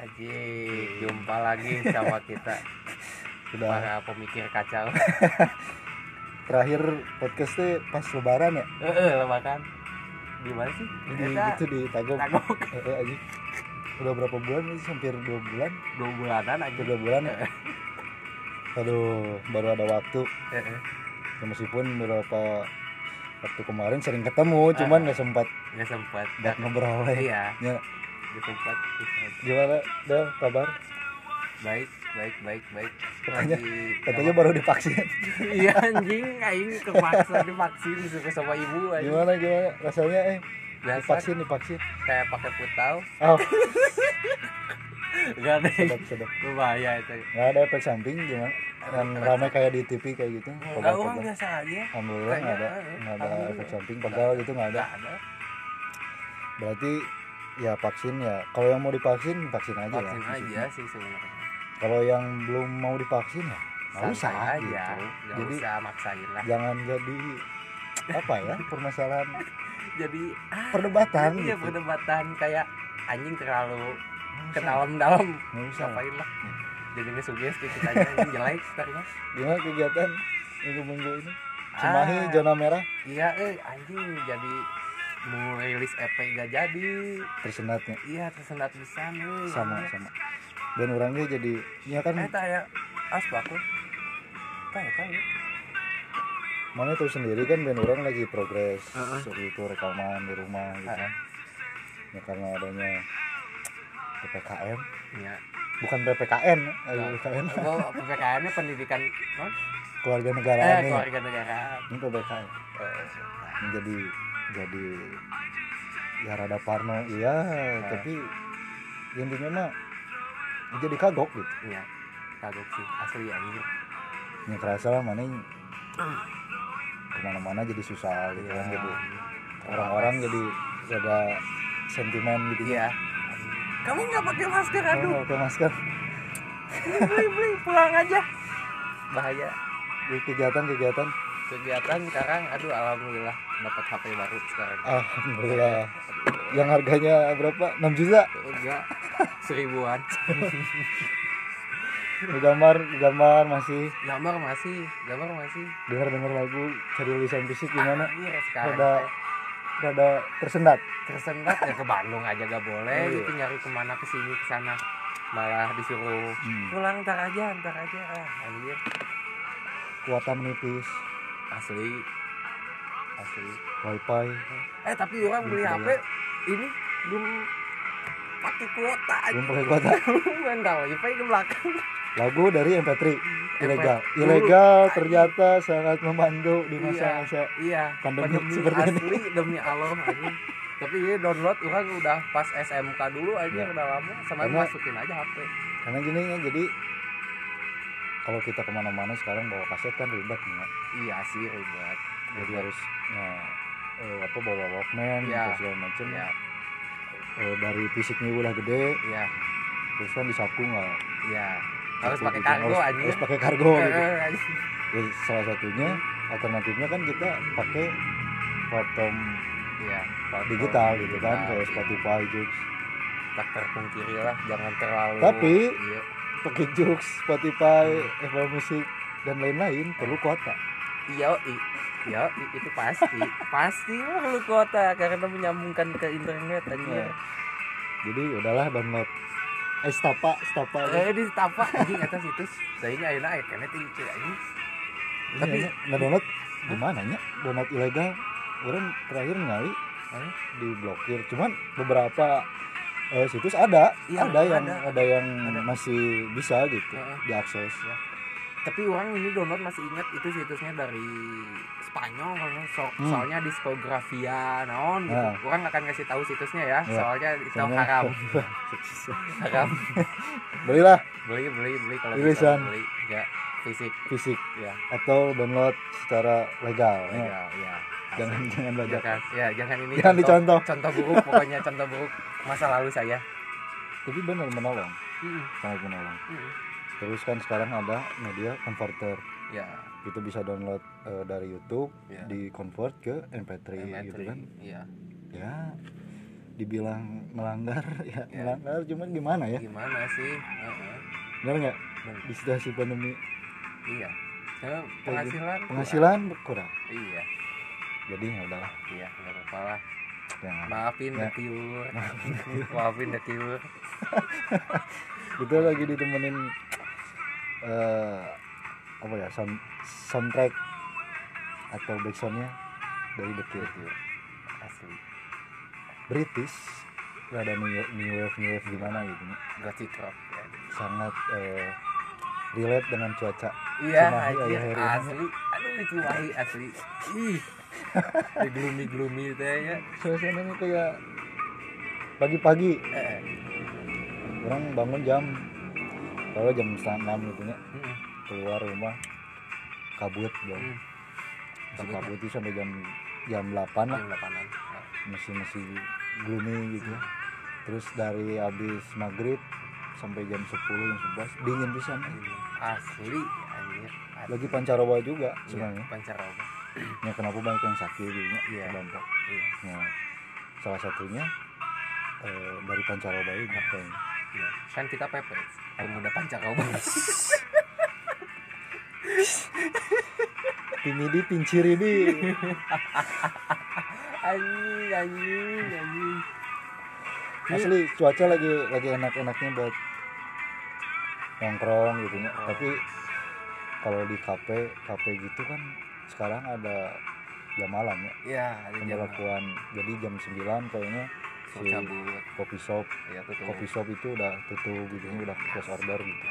Haji, jumpa lagi sama kita Sudah para pemikir kacau. terakhir podcast teh pas lebaran ya. Heeh, lebakan. Di mana sih? Di Eta, itu di Tagok. Tagok. Heeh aja. Udah berapa bulan ini? Hampir dua bulan. Dua bulanan aja. Dua bulan ya. Aduh, baru ada waktu. Heeh. Ya, meskipun beberapa waktu kemarin sering ketemu, cuman Ah. nggak sempat Nggak sempat. buat ngobrol. Iya, Ya, nggak sempat. gimana? Del, kabar? Baik, baik, baik, baik. Katanya- Lagi- Katanya baru divaksin. Iya anjing, aing kepaksa divaksin disuruh sama ibu anjing. Gimana gimana? Rasanya eh Biasa divaksin, divaksin. kayak pakai putau. Oh, Enggak ada. sedap, sedap. Berbahaya itu. Nggak ada efek samping gimana? Yang ramai kayak di TV kayak gitu. Enggak orang Pegal-pegal. biasa aja. Alhamdulillah nggak ada Kayaknya, nggak ada efek samping pegal gitu. Enggak ada. Berarti ya vaksin ya. Kalau yang mau divaksin vaksin aja Vaksin ya. aja sih sebenarnya. Kalau yang belum mau divaksin ya nggak usah aja. gitu. Enggak Jadi usah maksain lah. jangan jadi apa ya permasalahan Jadi ah, perdebatan iya gitu. perdebatan kayak anjing terlalu ke dalam-dalam. Ngapain lah. Jadi ngesuges ke kita aja yang jelek sebenarnya. Gimana kegiatan minggu-minggu ini? Cimahi Ah. zona merah Iya, eh anjing jadi mau rilis EP gak jadi. tersendatnya Iya, tersendat bisa nih. sama sama. Dan orangnya jadi ya kan Eh, tak ya asbak lu. Tak ya, tak ya. mana tuh sendiri kan band orang lagi progres Heeh. seperti itu rekaman di rumah gitu Heeh. ya karena adanya ppkm Iya. bukan ppkn ayo Nah. ppkn Oh, PPKN-nya pendidikan non? keluarga Eh, negaraan nih keluarga negara. ini ppkn Eh, Ini jadi ya rada parno iya tapi intinya mah jadi kagok gitu Iya. Kagok sih, asli anjir. ini kerasa lah mana ke mana-mana jadi susah gitu kan jadi orang-orang jadi rada sentimen gitu Iya. Kamu nggak pakai masker, aduh. nggak pakai masker beli beli pulang aja. Bahaya. di kegiatan-kegiatan Kegiatan sekarang, aduh alhamdulillah dapat HP baru sekarang. alhamdulillah yang harganya berapa 6 juta Enggak, seribuan. gambar gambar masih Gambar masih, gambar masih. dengar dengar lagu cari tulisan fisik gimana Iya sekarang. rada rada tersendat tersendat ya ke Bandung aja gak boleh Oh, iya. gitu nyari ke mana ke sini ke sana malah disuruh Hmm. pulang ntar aja ntar aja ah anjir kuota menipis asli. Asli. Wifi. Eh tapi orang beli HP ini belum pakai kuota aja. Belum pakai kuota. Belum tahu wifi ke belakang. Lagu dari MP3 ilegal. ilegal ternyata sangat membantu di masa-masa iya. Pandemi pandemi, seperti ini. asli demi Allah anjing tapi ini download orang udah pas SMK dulu aja Ya. udah lama. Sama Karena- masukin aja HP karena gini ya jadi kalau kita ke mana-mana sekarang bawa kaset kan ribet nih iya sih ribet. Jadi harus ya, eh, apa bawa walkman Ya. segala macam ya Eh, dari fisiknya udah gede iya. terus kan disaku nggak? Iya. Harus Saku pakai gitu. kargo harus, aja harus pakai kargo gitu. Ya, salah satunya alternatifnya kan kita pakai platform platform digital gitu kan kayak. Spotify Joox. Tak terpungkiri lah jangan terlalu Tapi- iya, pakai Joox Spotify Apple Music dan lain-lain perlu kuota. Iya iya itu pasti. Pasti perlu kuota karena menyambungkan ke internet anjir. Iya. jadi udahlah download. Eh stapa stapa eh di tapak anjing atas situs saya nya ayeuna aya kene teh ieu anjing. Tapi tapi nggak download di mana nya download ilegal orang terakhir nyari Hah? diblokir. Cuman beberapa eh, situs ada. Iya, ada yang ada. ada yang Ada. masih bisa gitu Heeh. diakses. Tapi orang ini download masih ingat itu situsnya dari Spanyol so, Hmm. soalnya diskografia naon gitu. Nah. orang akan kasih tahu situsnya ya. Iya. soalnya itu Soalnya- haram. Haram. Belilah. Beli beli beli kalau bisa beli. Ya fisik. Fisik. Ya atau download secara legal ya. legal ya jangan jangan baca jangan ya jangan ini Jangan dicontoh. contoh buruk pokoknya contoh buruk masa lalu saya. Tapi benar menolong. Mm-mm. sangat menolong. Mm-mm. terus kan sekarang ada media converter. Ya. Itu bisa download eh, dari YouTube Ya. di convert ke MP3, MP3 gitu kan. iya ya dibilang melanggar ya, Ya. melanggar cuman gimana ya? Gimana sih? Heeh. benar nggak? Di situasi pandemi. Iya. Karena penghasilan penghasilan kurang. Iya jadi ya udahlah. Iya nggak apa-apa lah. Jangan. Maafin Ya. the cure. Maafin the cure. Kita lagi ditemenin eh apa ya sound, soundtrack atau backsoundnya dari The Cure. Asli. British nggak ada new, new wave new wave gimana gitu. Gothic rock ya. sangat eh, relate dengan cuaca iya ini. asli. Aduh di Cimahi asli. Ih di gloomy gloomy itu ya suasananya kayak pagi-pagi. Eh, orang bangun jam kalau jam enam gitu ya keluar rumah kabut dong mm, masih Kabut. itu sampai jam jam 8 lah. Jam Nah, masih masih gloomy gitu. Terus dari habis maghrib sampai jam 10 jam 11 dingin ini asli asli. lagi pancaroba juga Iya, sebenarnya. Pancaroba ya kenapa banyak yang sakit gitu. Ya Iya. terdampak iya. Ya salah satunya eh, dari pancaroba ini kayaknya iya. Kan kita pepe pemuda pancaroba timidi pinciridi anjing anjing anjing. Asli cuaca lagi lagi enak-enaknya buat nongkrong gitu. Ya Nongkrong. tapi kalau di kafe kafe gitu kan sekarang ada jam malam ya. Ya ada jam pemberlakuan jadi jam 9 kayaknya si cabut. kopi shop. Ya kopi shop itu udah tutup gitu udah close order gitu.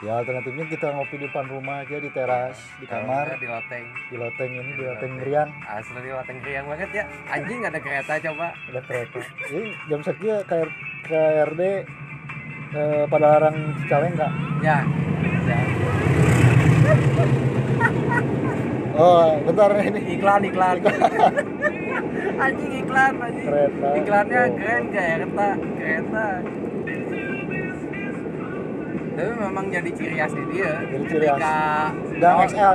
Ya alternatifnya kita ngopi di depan rumah aja di teras di kamar. di loteng. Di loteng ini di Di loteng meriang asli di loteng riang banget ya. Anjing ada kereta coba. Ada kereta. Ini jam sekian KR, KRD eh, pada larang Cicalengka? Ya. Ya oh bentar ini. Iklan iklan. Anjing iklan anjing. Kereta. iklannya Oh. keren kereta kereta. Tapi memang jadi ciri khas di dia Jadi ciri khas. ketika dan XL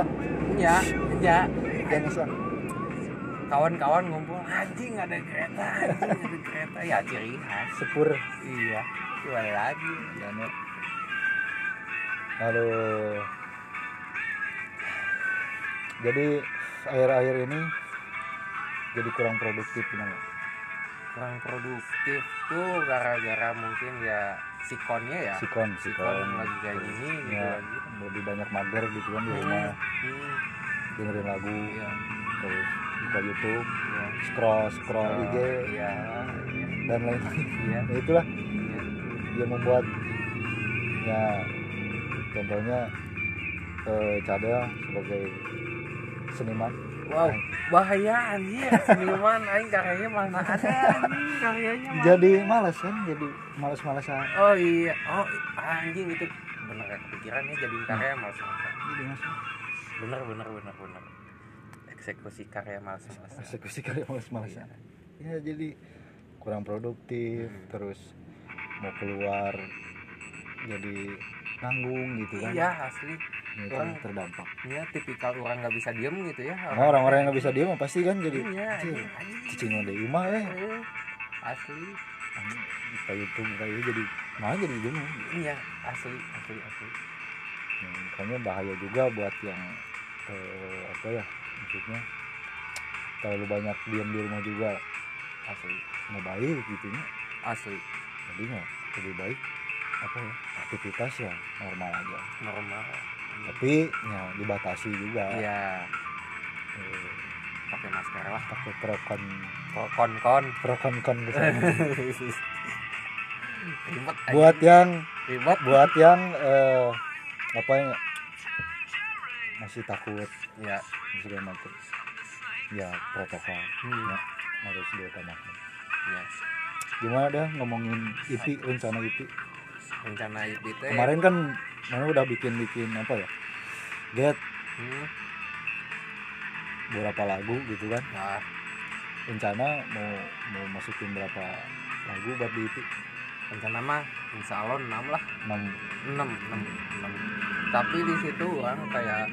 ya ya dan XL kawan-kawan ngumpul anjing ada kereta anjing ada kereta. Ya ciri khas. Sepur. Iya gimana lagi. Ya. aduh jadi akhir-akhir ini jadi kurang produktif nggak? kurang produktif tuh gara-gara mungkin ya sikonnya ya. Sikon sikon sikon. lagi kayak gini gitu ya, lagi. lebih banyak mager gitu kan di rumah. Hmm, dengerin lagu iya. terus buka YouTube iya. scroll scroll Oh, IG iya. Dan lain-lain. Iya. Ya itulah. Iya. Yang membuat ya contohnya eh, Cadel sebagai seniman. Wow bahaya anjir seniman aing karyanya mana ada anjing. Karyanya mana jadi malas kan? Jadi malas-malasan oh iya. Oh anjing itu bener ya. Jadi karya malas malasan jadi bener bener bener bener. Eksekusi karya malas malasan eksekusi karya malas-malasan ya jadi kurang produktif Hmm. terus mau keluar jadi nanggung gitu kan? Iya asli Ya, itu orang- terdampak Iya, tipikal orang nggak bisa diem gitu ya. nah, orang-orang yang nggak bisa diem pasti kan jadi Iya, "Cih, anjing, anjing. cicing ada imah eh Eh, Asli. buka itu jadi malah jadi diem Iya, asli, asli, asli. Ya, makanya bahaya juga buat yang eh, apa ya maksudnya terlalu banyak diam di rumah juga Asli, nggak baik gitu ya asli. jadinya lebih baik apa ya aktivitas ya normal aja Normal. Tapi ya dibatasi juga Iya, Eh, pakai masker lah. pakai prokon Kon kon. kon. prokon kon. Ribet. anjing. buat yang ribet. buat yang eh, apa ya masih takut Ya. segala macam ya protokol Hmm. ya, harus diutamakan Ya. gimana dah ngomongin IP rencana IP Rencana teh. kemarin kan mana udah bikin bikin apa ya? Get. Hmm. beberapa lagu gitu kan. Nah, rencana mau mau masukin berapa lagu buat di IP rencana mah insya Allah 6 lah. 6 6 6 6 tapi di situ orang kayak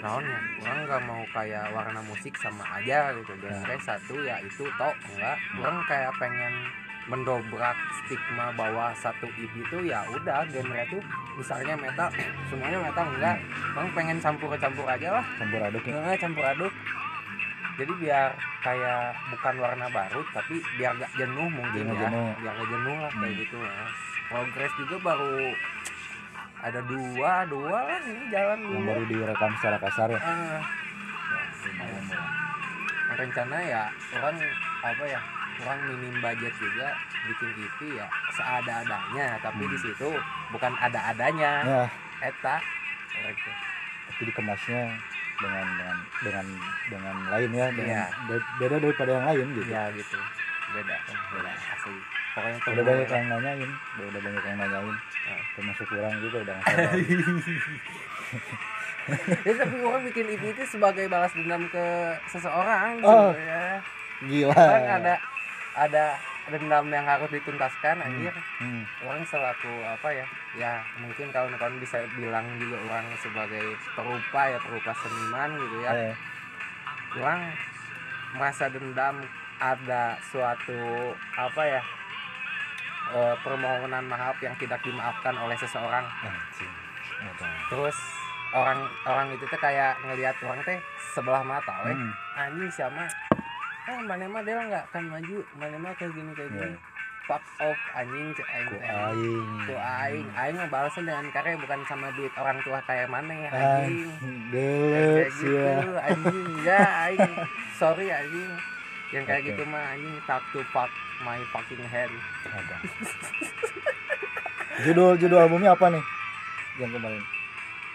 naonnya orang nggak mau kayak warna musik sama aja gitu. Genre satu ya itu tok enggak. Orang kayak pengen mendobrak stigma bahwa satu IP itu ya udah genre tuh misalnya metal semuanya metal enggak. Orang pengen campur-campur aja lah. Campur aduk ya? Campur aduk. Jadi biar kayak bukan warna baru tapi biar gak jenuh mungkin ya nggak jenuh. biar gak jenuh lah kayak Hmm. gitu ya. Progres juga baru ada dua dua lah ini jalan yang baru direkam secara kasar ya? Ya. rencana ya orang apa ya orang minim budget juga bikin EP ya seada-adanya tapi Hmm. di situ bukan ada-adanya. Ya. Eta. Gitu. tapi dikemasnya dengan dengan dengan dengan lain ya dengan be- beda daripada yang lain gitu. Ya gitu. Beda beda asli. Pokoknya udah banyak ya. yang nanyain udah, udah banyak yang nanyain. Ah. termasuk orang juga udah ya tapi orang bikin EP itu sebagai balas dendam ke seseorang Oh. gitu ya. Gila. Kan ada ada dendam yang harus dituntaskan anjir. Hmm. orang selaku apa ya? Ya mungkin kawan-kawan bisa bilang juga orang sebagai perupa ya perupa seniman gitu ya. Eh, orang merasa dendam ada suatu apa ya eh, permohonan maaf yang tidak dimaafkan oleh seseorang. Terus orang orang itu tuh kayak ngelihat orang teh sebelah mata weh. Hmm. anjing siapa ah mana mah dia nggak akan maju. Mana mah kayak gini kayak gini. Iya. fuck off anjing cek aing aing. Ku aing. Aing balasnya dengan karya bukan sama duit orang tua kayak mana ya anjing. kayak gitu ya anjing. Enggak aing. Sorry anjing. Yang kayak Oke. gitu mah anjing. Tak to fuck my fucking hand ada. Judul judul albumnya apa nih? Yang kemarin.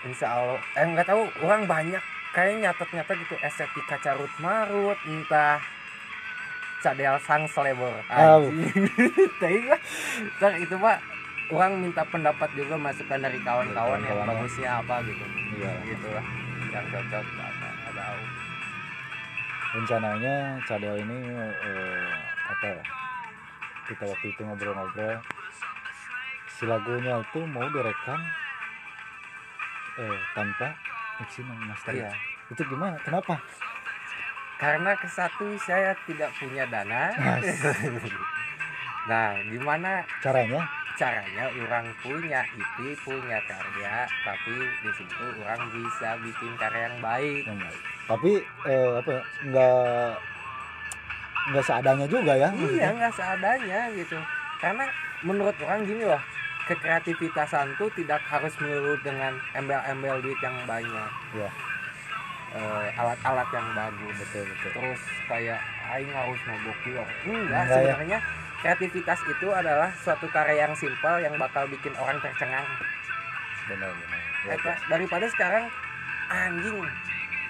Insya Allah. Eh nggak tahu. Orang banyak. Kayak nyatet nyatet gitu. Estetika carut marut entah cadel sang selebor anjing. Tapi itu pak orang minta pendapat juga masukan dari kawan-kawan yang bagusnya apa gitu. Iya. Gitu lah yang cocok apa rencananya Cadel ini eh, apa ya kita waktu itu ngobrol-ngobrol si lagunya itu mau direkam eh tanpa mixing dan mastering iya. Itu gimana? Kenapa karena ke satu saya tidak punya dana. Nah gimana? Caranya? Caranya orang punya IP punya karya tapi di situ orang bisa bikin karya yang baik. Tapi eh, apa ya, nggak nggak seadanya juga ya iya nggak seadanya gitu. Karena menurut orang gini loh kekreativitasan tuh tidak harus melulu dengan embel-embel duit yang banyak. Iya. Eh, alat-alat yang bagus. Betul betul. Terus kayak aing harus ngobok enggak Enggak ya. sebenarnya kreativitas itu adalah suatu karya yang simpel yang bakal bikin orang tercengang. Benar benar. Ya, Eta, daripada sekarang anjing.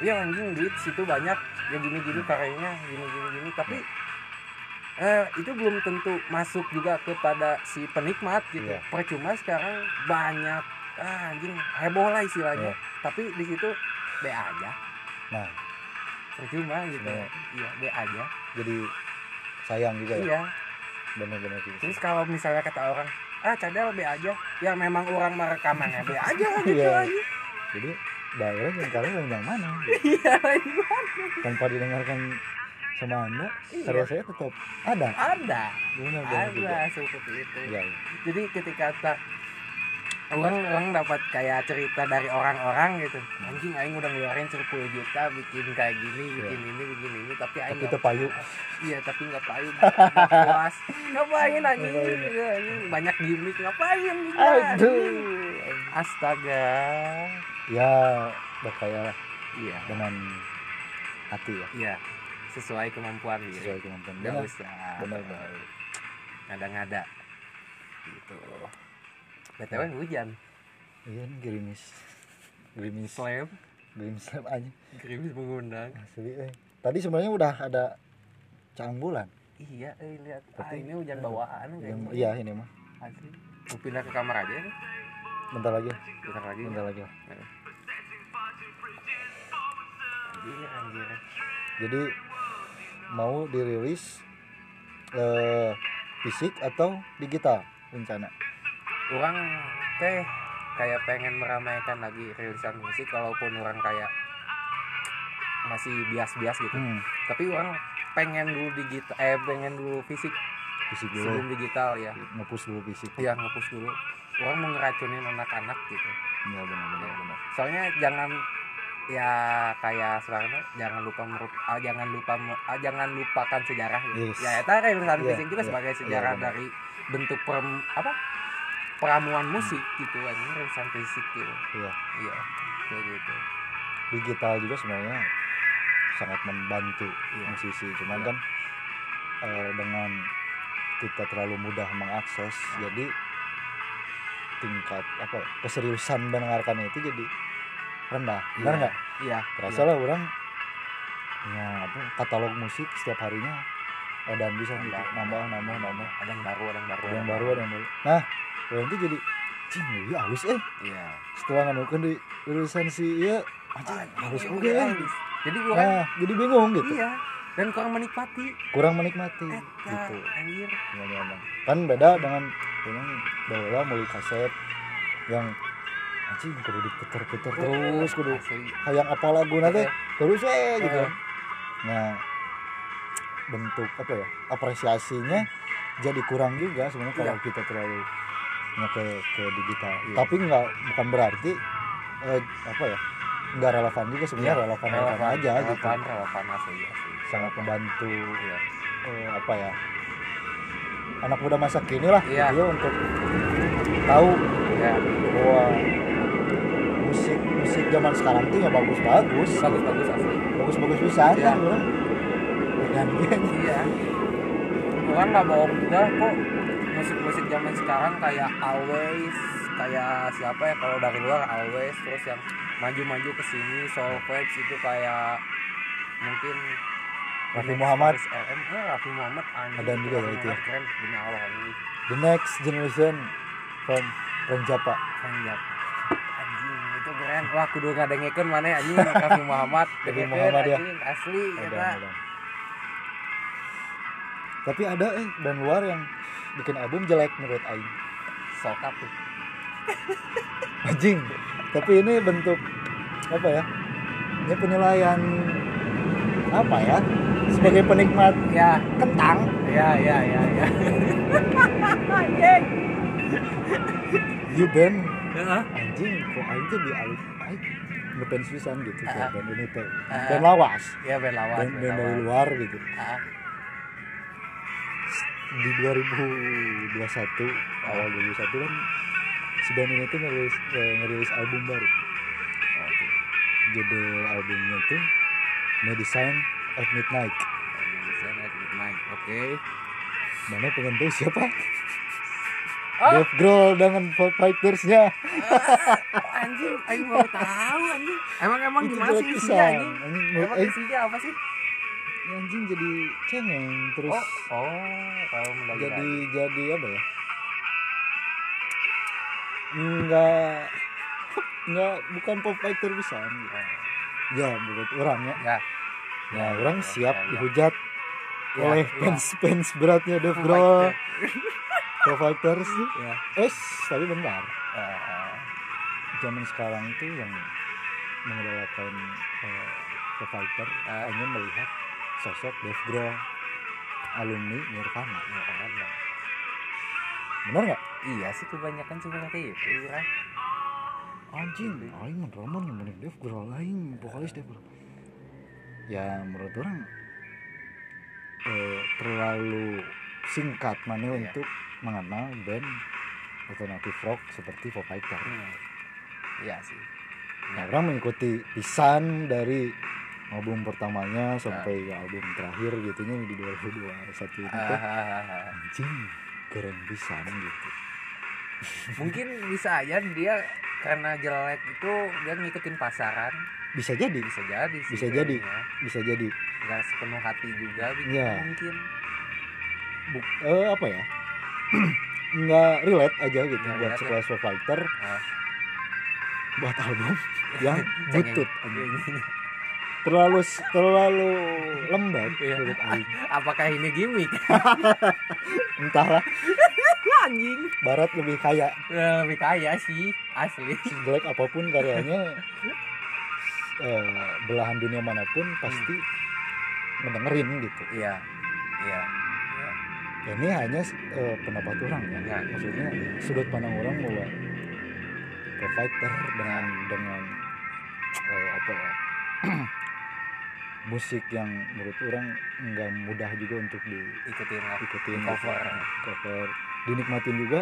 Ya anjing duit situ banyak. Ya gini gini karyanya gini gini gini tapi eh, itu belum tentu masuk juga kepada si penikmat gitu. Iya. percuma sekarang banyak ah, anjing heboh lah istilahnya. Iya. tapi di situ be aja nah. Percuma gitu. Iya. iya be aja. Jadi sayang juga ya? Iya. Benar-benar gitu. Terus kalau misalnya kata orang ah cadel be aja. Ya memang orang merekamannya be aja gitu Iya. aja. Jadi daerah yang kalian yang mana? Iya gimana tanpa didengarkan sama anda Iya. karya saya tetap ada. Ada. Benar juga. ada seperti itu. Ya, ya. jadi ketika tak orang orang dapat kayak cerita dari orang-orang gitu. Anjing aing udah ngeluarin 10 juta bikin kayak gini bikin ini bikin ini tapi aing Iya. Tapi puas. iya tapi nggak payu puas. Ngapain anjing? Iya, anjing. Banyak gimmick ngapain aduh. Astaga. Ya berkaya iya. dengan hati ya. Iya sesuai kemampuan gitu sesuai kemampuan nggak usah. Benar benar. Ngada-ngada. Gitu btw hujan. Iya ini gerimis. Gerimis. Slam gerimis slap aja. Gerimis mengundang. Asli eh. Tadi sebenarnya udah ada cang bulan iya eh lihat. Ah ini hujan bawaan yang, kayaknya. iya ini mah. Asli. Mau pindah ke kamar aja nih bentar lagi. Bentar lagi. Bentar lagi. Anjir anjir. Jadi mau dirilis eh, fisik atau digital rencana orang teh kayak pengen meramaikan lagi rilisan musik walaupun orang kayak masih bias-bias gitu. Hmm, tapi orang pengen dulu digital eh pengen dulu fisik. Fisik dulu. Sebelum digital ya. Ngepus dulu fisik. Ya ngepus dulu. Orang mau ngeracunin anak-anak gitu. Ya benar benar benar. Soalnya jangan ya kayak sekarang jangan lupa merup- ah, jangan lupa ah, jangan lupakan sejarah gitu. Yes. ya itu kayak urusan Iya, fisik juga iya, sebagai iya, sejarah benar. dari bentuk perem- apa peramuan musik gitu ini urusan fisik gitu. Iya. Iya kayak gitu. Digital juga sebenarnya sangat membantu Iya. musisi cuman Iya. kan eh, dengan kita terlalu mudah mengakses jadi tingkat apa ya, keseriusan mendengarkan itu jadi rendah benar Iya. nggak? Iya terasa lah orang ya apa katalog musik setiap harinya dan bisa gitu Nambah. nambah nambah nambah. Ada yang baru ada yang baru ada yang baru. ada yang baru. Nah itu jadi cing ya halus eh. Iya. Setelah nganukan di lulusan si iya aja halus Iya, oke iya, eh. halus. jadi orang nah jadi bingung gitu. Iya dan kurang menikmati. Kurang menikmati Eta, gitu. anjir. Gimana, gimana. kan beda dengan dengan bahwa mulai kaset yang anjing kudu diputer-puter terus kudu hayang apa lagu nanti terus eh gitu. Nah bentuk apa ya apresiasinya jadi kurang juga sebenarnya kalau Iya. kita terlalu nya ke ke digital Iya. tapi nggak bukan berarti eh, apa ya nggak relevan juga sebenarnya Iya, relevan relevan. aja gitu. Relevan relevan asli asli. Sangat membantu iya. eh, apa ya anak muda masa kini lah Iya. gitu ya, untuk tahu ya bahwa musik musik zaman sekarang tuh ya bagus bagus bagus bagus asli. Bagus bagus bisa Iya. kan dengan iya. Orang nggak bohong juga kok zaman sekarang kayak always kayak siapa ya kalau dari luar always terus yang maju-maju ke sini soul vibes itu kayak mungkin Raffi Muhammad. RM eh Raffi Muhammad anjing Ada juga ya itu ya. Keren demi Allah anjing the next generation from Renjapa Panjang anjing itu keren wah kudu ngadengekeun mana anjing Raffi Muhammad Raffi Muhammad, ya. asli ada. Tapi ada eh band luar yang bikin album jelek menurut Aing. Sokap tuh anjing. Tapi ini bentuk apa ya ini penilaian apa ya sebagai penikmat ya. kentang. Ya ya ya ya. Anjing. You band. Heeh. anjing kok Aing tuh di alif Aing pisan gitu Ah. uh band ini teh. Ah. band lawas. Ya band lawas band, band band dari luar gitu. Ah, di 2021 awal 2021 kan si band ini tuh ngerilis, eh, ngerilis album baru. Oke. Judul albumnya tuh Medicine at Midnight. Medicine at Midnight. oke. Mana pengen tahu siapa? Oh Dave Grohl dengan Fighters-nya. Anjing aing baru tahu anjing. Emang emang Itu gimana sih isinya anjing? emang Aing, isinya apa sih anjing jadi cengeng terus oh oh kalau mendadak jadi jadi apa ya enggak enggak bukan Foo Fighter bisa gitu. ya menurut orang ya ya ya orang ya, siap ya, ya. dihujat Ya, oleh ya. fans fans beratnya Oh my Grohl God. Foo Fighters ya es tapi bentar ah. zaman sekarang itu yang mengidolakan uh, Foo Fighter Ah. ingin melihat sosok Dave Grohl alumni Nirvana Ya, kan, ya. benar nggak iya sih kebanyakan seperti itu kan anjing aing mah drama nih mending Dave Grohl aing vokalis Dave Grohl ya menurut orang eh, terlalu singkat mana Iya. untuk mengenal band alternatif rock seperti Foo Fighter Hmm. iya sih Nah, orang mengikuti pisan dari album pertamanya sampai ke album terakhir gitunya di 2021 ini Ah, teh ah, ah, anjing keren pisan gitu. Mungkin bisa aja dia karena jelek itu dia ngikutin pasaran. Bisa jadi. Bisa jadi sih Bisa jadi. kayaknya. bisa jadi. Nggak sepenuh hati juga bikin Iya. mungkin. Buk, eh, apa ya? Nggak relate aja gitu Nggak buat relate, sekelas Foo Fighter Ah. buat album yang butut. Terlalu terlalu lembek menurut aing apakah ini gimmick? Entahlah. Anjing. Barat lebih kaya. Ya, lebih kaya sih asli. Jelek apa pun karyanya eh, belahan dunia mana pun pasti ngedengerin gitu. Iya iya iya. Ini hanya eh, pendapat orang ya. Ya. maksudnya sudut pandang orang bahwa Fighter dengan dengan eh, apa ya musik yang menurut orang nggak mudah juga untuk ikutin lah. Diikutin Di cover. gitu. cover. Dinikmatin juga.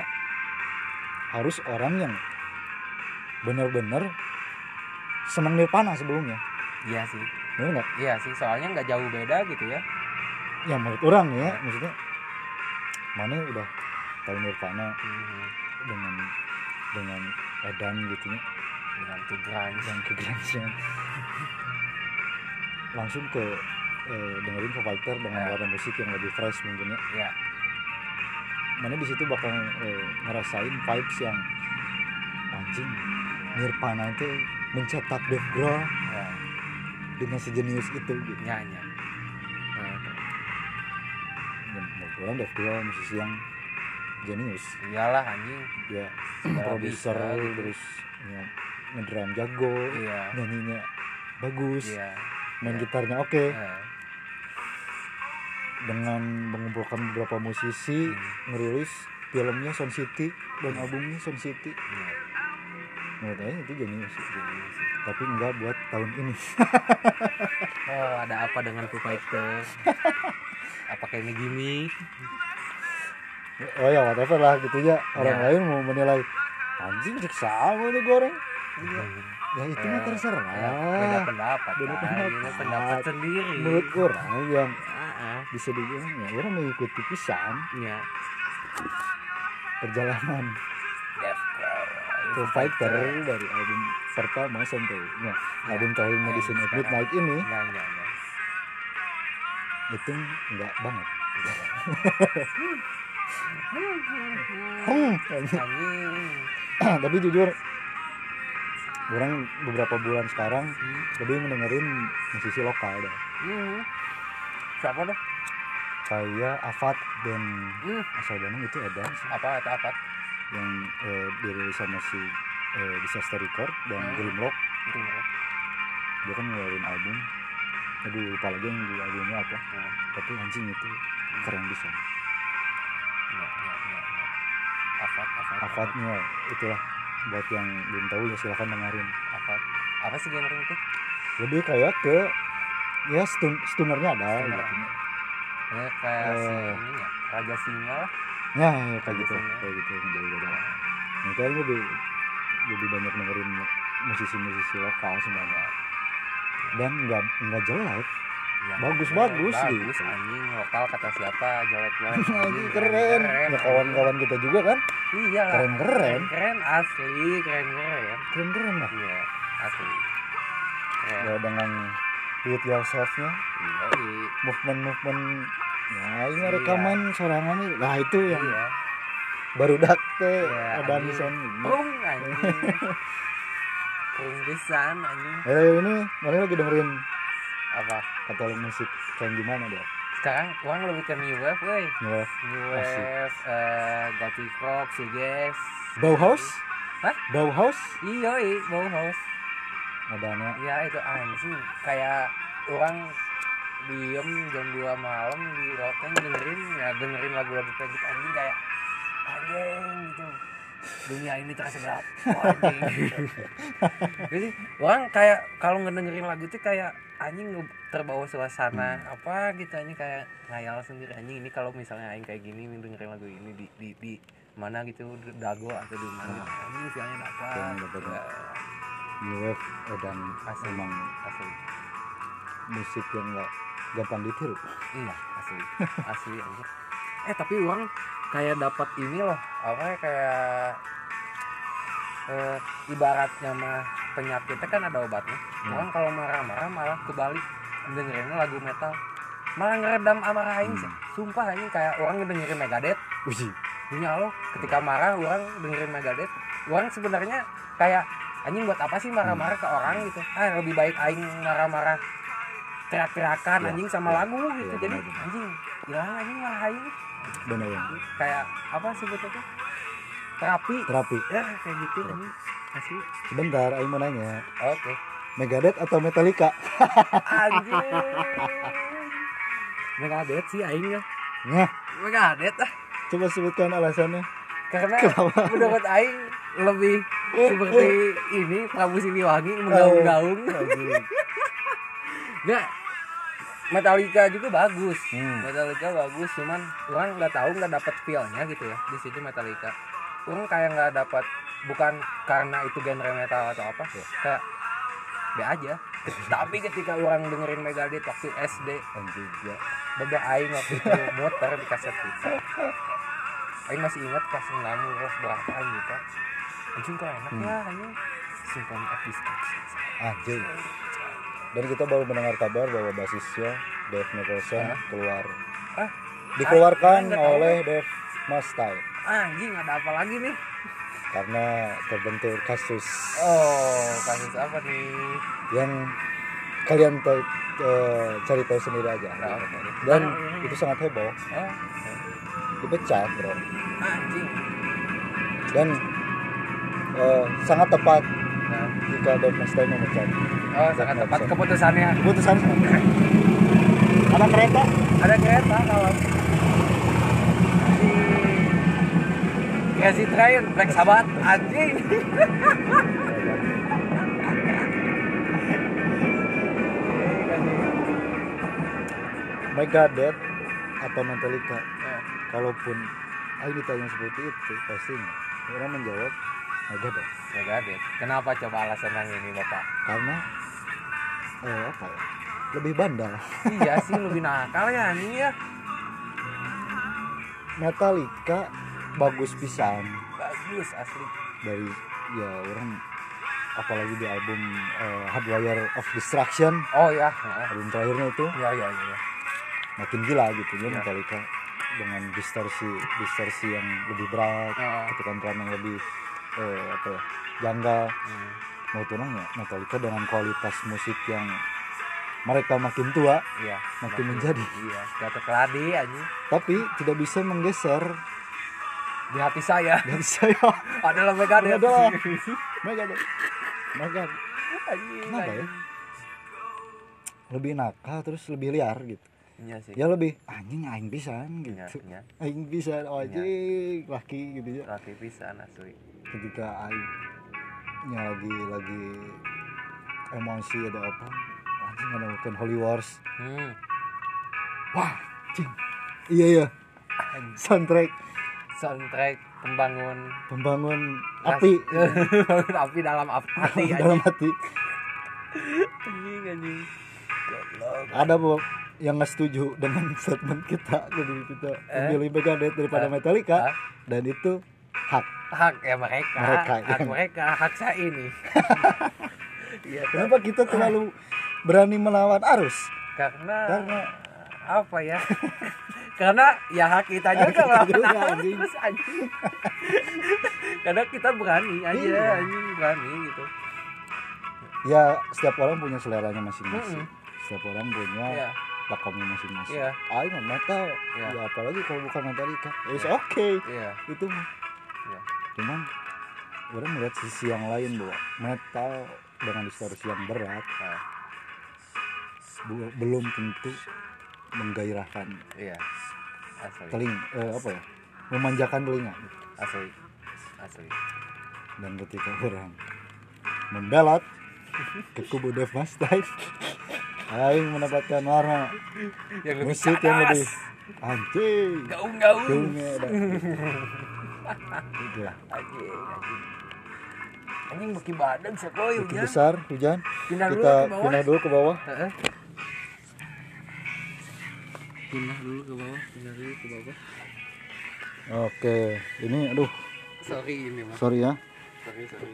Harus orang yang benar-benar senang Nirvana sebelumnya. Iya sih. Benar iya sih soalnya nggak jauh beda gitu ya. Ya menurut orang ya maksudnya mana udah tahu Nirvana Mhm. dengan dengan edan gitu ya. Dengan ke grunge dan langsung ke eh, dengerin Foo Fighter dengan Ya. warna musik yang lebih fresh mungkin ya. Ya. Mana di situ bakal eh, ngerasain vibes yang anjing Nirvana itu mencetak Dave Grohl ya. dengan sejenius itu gitu. Nyanyi Nah, dan menurut orang Dave Grohl musisi yang jenius. Iyalah anjing. Ya produser gitu. terus ya, ngedrum jago iya. nyanyinya bagus. Iya main Iya. gitarnya oke. Eh, dengan mengumpulkan beberapa musisi Hmm. ngerilis filmnya Sound City dan albumnya Sound City. Iya, menurut saya itu jenius gini tapi enggak buat tahun ini. Oh ada apa dengan Foo Fighter apakah ini gimmick oh ya whatever lah gitu ya. Orang Ya. lain mau menilai anjing sama nih goreng Iya. Ya itu mah Eh, terserah Ya, beda pendapat Beda kan. Pendapat. pendapat sendiri menurut orang yang bisa dibilang ya orang mengikuti pisan Iya. perjalanan. Foo Fighter dari album pertama sampai ya, album terakhir Ya, Medicine at sekarang. Midnight ini Enggak, enggak, enggak. itu enggak banget tapi jujur orang beberapa bulan sekarang Hmm. lebih mendengarin musisi lokal dah Hmm. Siapa dah? kayak Afat dan Hmm. asal Bandung itu ada Apa atau apa? yang eh, dirilis sama si eh, Disaster Record dan Hmm. Grimlock Gimana? dia kan ngeluarin album aduh lupa lagi yang di albumnya apa Hmm. tapi anjing itu keren bisa enggak, enggak, enggak. Afat, Afat. Afatnya itulah buat yang belum tahu ya silahkan dengerin Afat. Apa sih genre itu? lebih kayak ke ya stun stunernya ada Stoner. gitu. Ya kayak si ini ya, Raja Singa ya, ya kayak gitu Biasanya. kayak gitu jadi beda nah, kayaknya lebih lebih banyak dengerin musisi-musisi lokal sebenarnya dan nggak nggak jelek Ya, Bagus, ya, bagus bagus gitu. anjing lokal kata siapa jelek jelek Anjing, keren. ya kawan-kawan kita juga kan? Iya lah Keren, keren. keren asli keren keren. Keren keren lah. Iya asli. Keren. Ya dengan do it yourselfnya. Yoi. movement movement ya ini Iya. rekaman sorangan nah itu yang iya. baru dak teh Iya, ada misalnya Prung anjing. Pisan anjing. Eh ini mana lagi dengerin apa? Katalog musik kayak gimana deh sekarang uang lebih ke new wave woi. New Asik. wave eh gothic rock shoegaze Bauhaus? Hah? Bauhaus? Iya Bauhaus. Ada anak. Ya itu anjing. Kayak orang diem jam 2 malam di rokeng dengerin ya dengerin lagu-lagu kayak gitu anjing. Kayak anjing gitu dunia ini terasa anjing jadi orang kayak kalau ngedengerin lagu itu kayak anjing terbawa suasana apa gitu anjing kayak ngayal sendiri anjing ini kalau misalnya aing kayak gini nih dengerin lagu ini di di, di mana gitu dago atau di mana gitu. anjing feelnya dapat ya. New Wave eh, dan Asli. emang asli musik yang nggak gampang ditiru Iya, asli. Asli anjir. Eh, tapi orang kayak dapat ini loh, apa ya, kayak eh, ibaratnya mah penyakitnya kan ada obatnya. Hmm. Orang kalau marah-marah malah kebalik dengerinnya lagu metal. Malah ngeredam amarah aing. Hmm. Sumpah anjing kayak orang ngedengerin Megadeth. Uji Dunia Allah, ketika marah orang dengerin Megadeth. Orang sebenarnya kayak anjing buat apa sih marah-marah ke orang gitu. Ah, lebih baik aing marah-marah teriak-teriakan Ya, anjing sama ya, lagu gitu. ya, Jadi anjing hilang anjing marah aing benar ya kayak apa sebutnya tuh? Terapi. terapi Ya, kayak gitu anjing. Asli. sebentar Aing mau nanya Oke. Megadeth atau Metallica anjing Megadeth sih aing ya nah Megadeth ah coba sebutkan alasannya karena Kenapa? menurut aing lebih seperti ini Prabu Siliwangi menggaung-gaung Anjing. Nggak, Metallica juga bagus. Hmm. Metallica bagus, cuman orang nggak tahu nggak dapat feelnya gitu ya di situ Metallica. Orang kayak nggak dapat bukan karena itu genre metal atau apa, kayak be aja. Tapi ketika orang dengerin Megadeth waktu SD, Anjing, ya. bebe aing waktu itu muter di kaset pizza. Aing masih ingat pas ngamu terus berapa gitu. Anjing kok enak ya anjing. Symphony of Destruction. Anjing. Dan kita baru mendengar kabar bahwa basisnya Dave Nicholson Hah? keluar. Ah, Dikeluarkan ah, nggak tahu. oleh Dave Mustaine anjing ada apa lagi nih? karena terbentur kasus Oh, kasus apa nih? yang kalian tahu eh, cari tahu sendiri aja. Nah. Dan Ah, itu sangat heboh, Oh, dipecat, bro. anjing. Dan eh, sangat tepat Jika Dave Mustaine memecat. oh, sangat tepat keputusannya. Keputusan ada kereta? Ada kereta kalau si Crazy Train, Black Sabbath, anjing. Megadeth atau Metallica Ya, kalaupun Ayo ditanya seperti itu pasti orang menjawab Megadeth Megadeth. Kenapa coba alasan yang ini, Bapak? karena eh, apa ya lebih bandal iya sih lebih nakal ya anjing ya. Metallica bagus pisan Bagus asli. dari ya orang apalagi di album eh, Hardwire of Destruction Oh ya, album terakhirnya itu ya ya ya. makin gila gitu ya Ya. Metallica dengan distorsi distorsi yang lebih berat Oh. ketukan drum yang lebih eh, apa ya janggal Hmm. mau tunang ya Metallica dengan kualitas musik yang mereka makin tua Iya, makin menjadi Iya, jatuh keladi anjing. tapi tidak bisa menggeser Di hati saya dari saya adalah Megadeth. Ada. Megadeth Megadeth Anjing. Kenapa ya? lebih nakal terus lebih liar gitu Iya sih. ya lebih anjing aing pisan Iya, gitu iya. aing pisan oh anjing laki gitu ya Laki pisan asli. Ketika aing nya lagi lagi emosi ada apa anjing ada bukan Holy Wars. Hmm. wah anjing. Iya iya. Soundtrack. Soundtrack pembangun. Pembangun ras- api. Pembangun api dalam hati dalam hati Anjing. anjing. Ada bu yang nggak setuju dengan statement kita. Jadi kita Eh? memilih Megadeth daripada Eh? Metallica. Hah? dan itu hak hak ya mereka, Mereka, hak yang- mereka, hak saya ini. Iya, kenapa kita terlalu berani melawan arus karena karena apa ya? karena ya hak kita juga melawan juga, anjing. anjing. karena kita berani aja Iya. anjing berani gitu. ya setiap orang punya seleranya masing-masing Mm-mm. setiap orang punya Iya. pakamnya masing-masing. Aing mah metal Iya. ya apalagi kalau bukan Metallica it's Iya. okay Iya. itu mah Iya. Cuman orang melihat sisi yang lain bahwa metal dengan distorsi yang berat bu- belum tentu menggairahkan iya. Asli. teling eh, apa ya memanjakan telinga Asli. Asli. dan ketika orang membelot ke kubu Dev Mustaine Aing mendapatkan warna Yang musik yang lebih anjing gaung-gaung. Gaungnya ada. Gitu lah. Anjing, anjing. Anjing beki badan sih koy Itu hujan. besar hujan Pindah dulu kita ke bawah. pindah dulu ke bawah Heeh. Pindah dulu ke bawah, pindah dulu ke bawah. oke ini aduh Sorry ini mas. sorry ya Sorry sorry.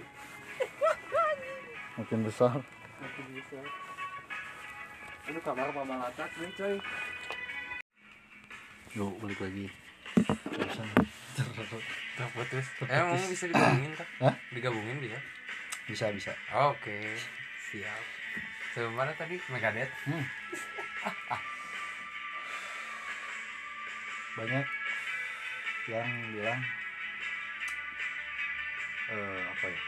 makin besar Aku bisa. Aduh kamar mama latak nih coy. yuk balik lagi. Emang bisa digabungin kak? Hah? Digabungin bisa? bisa bisa Oke, siap. Sebelum mana tadi? Megadeth. Hmm. banyak yang bilang eh, apa ya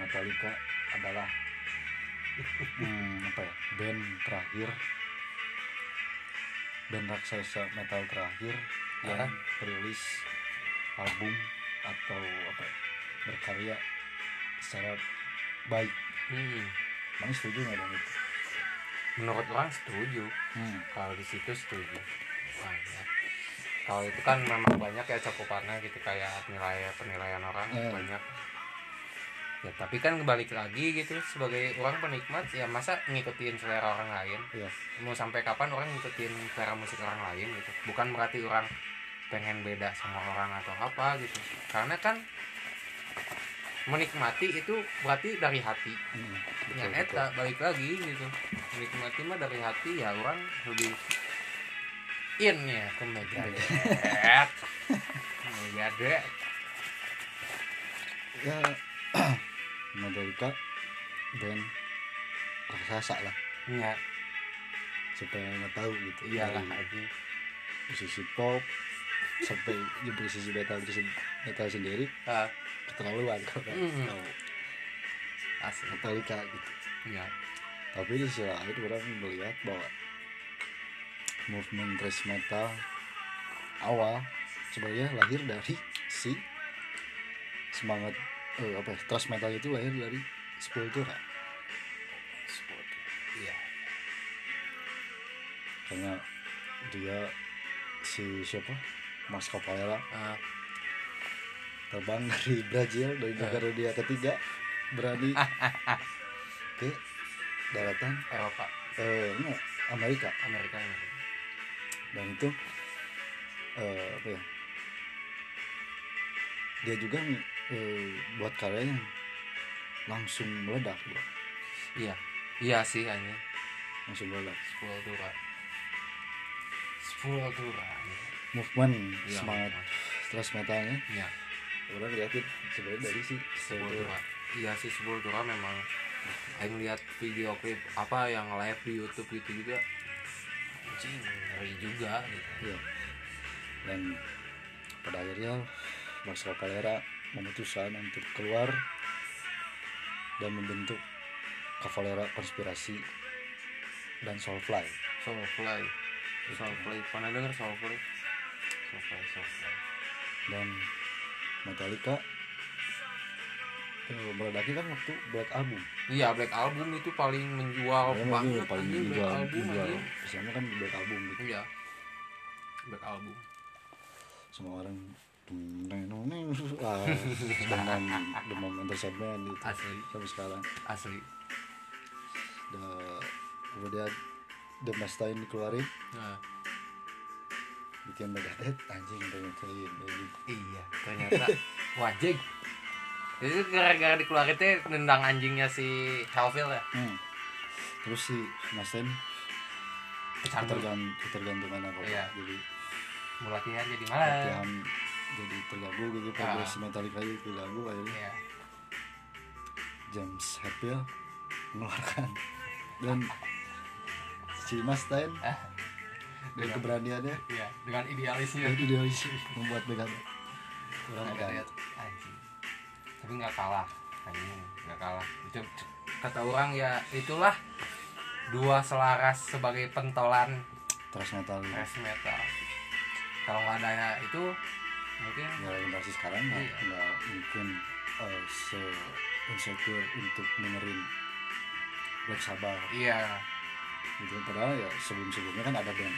Metallica adalah hmm, apa ya band terakhir band raksasa metal terakhir Ya. yang rilis album atau apa ya, berkarya secara baik Hmm. mana setuju nggak dengan itu menurut orang setuju hmm. kalau di situ setuju banyak kalau itu kan memang banyak ya cakupannya gitu kayak nilai penilaian orang Eh. banyak ya tapi kan balik lagi gitu sebagai orang penikmat ya masa ngikutin selera orang lain Iya. mau sampai kapan orang ngikutin selera musik orang lain gitu bukan berarti orang pengen beda sama orang atau apa gitu. Karena kan menikmati itu berarti dari hati. Hmm. ya betul, betul. eta balik lagi gitu. Menikmati mah dari hati ya orang lebih in ya ke Megadeth Megadeth ya Metallica band raksasa lah. Ya. Supaya nggak tahu gitu. Iyalah aja. musisi pop sampai di musisi metal metal sendiri Ah, keterlaluan. Nggak Mm. tahu. Asli. Metallica gitu. Ya tapi di sisi lain orang melihat bahwa movement thrash metal awal sebenarnya lahir dari si semangat eh, apa ya, thrash metal itu lahir dari Sepultura. Iya. Karena dia si siapa Mas Capoeira Ah, terbang dari Brazil dari Eh. negara dia ketiga berani ke daratan. Eropa. Eh, enggak, Amerika. Amerika Amerika. Dan itu eh, apa ya? Dia juga eh, buat karya yang langsung meledak bro. iya. Iya sih hanya langsung meledak. Sepultura Sepultura movement Iya, semangat terus metalnya iya. Orang liatin sebenarnya dari si Sepultura iya sih Sepultura memang Aing lihat video klip apa yang live di YouTube gitu juga anjing ngeri juga gitu. Iya. dan pada akhirnya Mas Capoeira memutuskan untuk keluar dan membentuk Cavalera Konspirasi dan Soulfly. Soulfly. Soulfly. Pernah Soulfly Soulfly dan Metallica eh, meledaknya kan waktu Black Album. Iya Black Album itu paling menjual Makanya banget paling anjing, Black menjual Album menjual. Biasanya kan Black Album gitu. Iya. Black Album. Semua orang neng neng ah, dengan demam entertainment gitu. Asli. Sampai sekarang. Asli. Da- kemudian The Mustaine dikeluarin. Nah, bikin Megadeth anjing pengen clean anjing. iya ternyata wajib itu gara-gara dikeluarin teh nendang anjingnya si Hellfield ya hmm. terus si Mustaine kecantum ketergan ketergantungan apa Iya. jadi latihan jadi malah latihan jadi terganggu gitu Ah. progres Metallica itu terganggu akhirnya iya James Hetfield mengeluarkan dan si Mustaine Ah. Dengan- keberaniannya. iya dengan idealisnya. Dan idealis membuat kan lihat, anjing. Tapi nggak kalah anjing nggak kalah. Itu kata orang ya itulah dua selaras sebagai pentolan. Thrash metal. Thrash metal. Kalau nggak ada itu mungkin ya generasi sekarang nggak Iya. nggak mungkin eh, se insecure untuk dengerin Black Sabbath. Iya gitu. Padahal ya sebelum sebelumnya kan ada band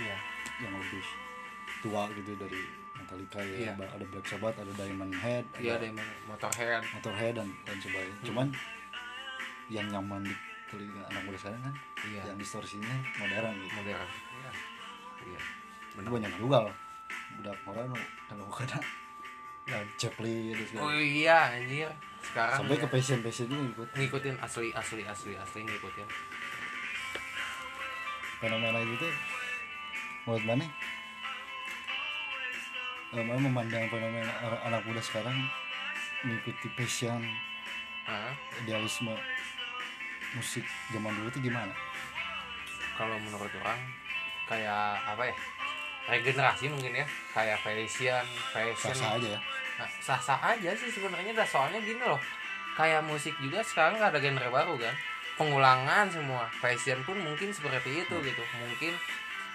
iya. yang lebih tua gitu dari Metallica ya. Iya. Ada Black Sabbath ada Diamond Head iya ada yang motorhead. Motorhead dan dan sebagainya. Hmm. cuman yang nyaman di telinga anak muda sekarang kan iya. yang distorsinya modern gitu. Modern. Iya. Iya. Itu banyak juga loh. Budak orang kalau bukan Ya. Zeppelin gitu oh iya anjir. Sekarang sampai ya, ke passion passionnya ikut ngikutin asli asli asli asli ngikutin fenomena itu tuh menurut mana? Mana memandang fenomena anak, muda sekarang mengikuti passion Hah? idealisme musik zaman dulu tuh gimana? Kalau menurut orang kayak apa ya? Regenerasi mungkin ya kayak fashion fashion. Sah aja ya? Nah, sah-sah aja sih sebenarnya dah soalnya gini loh. Kayak musik juga sekarang nggak ada genre baru kan pengulangan semua fashion pun mungkin seperti itu gitu mungkin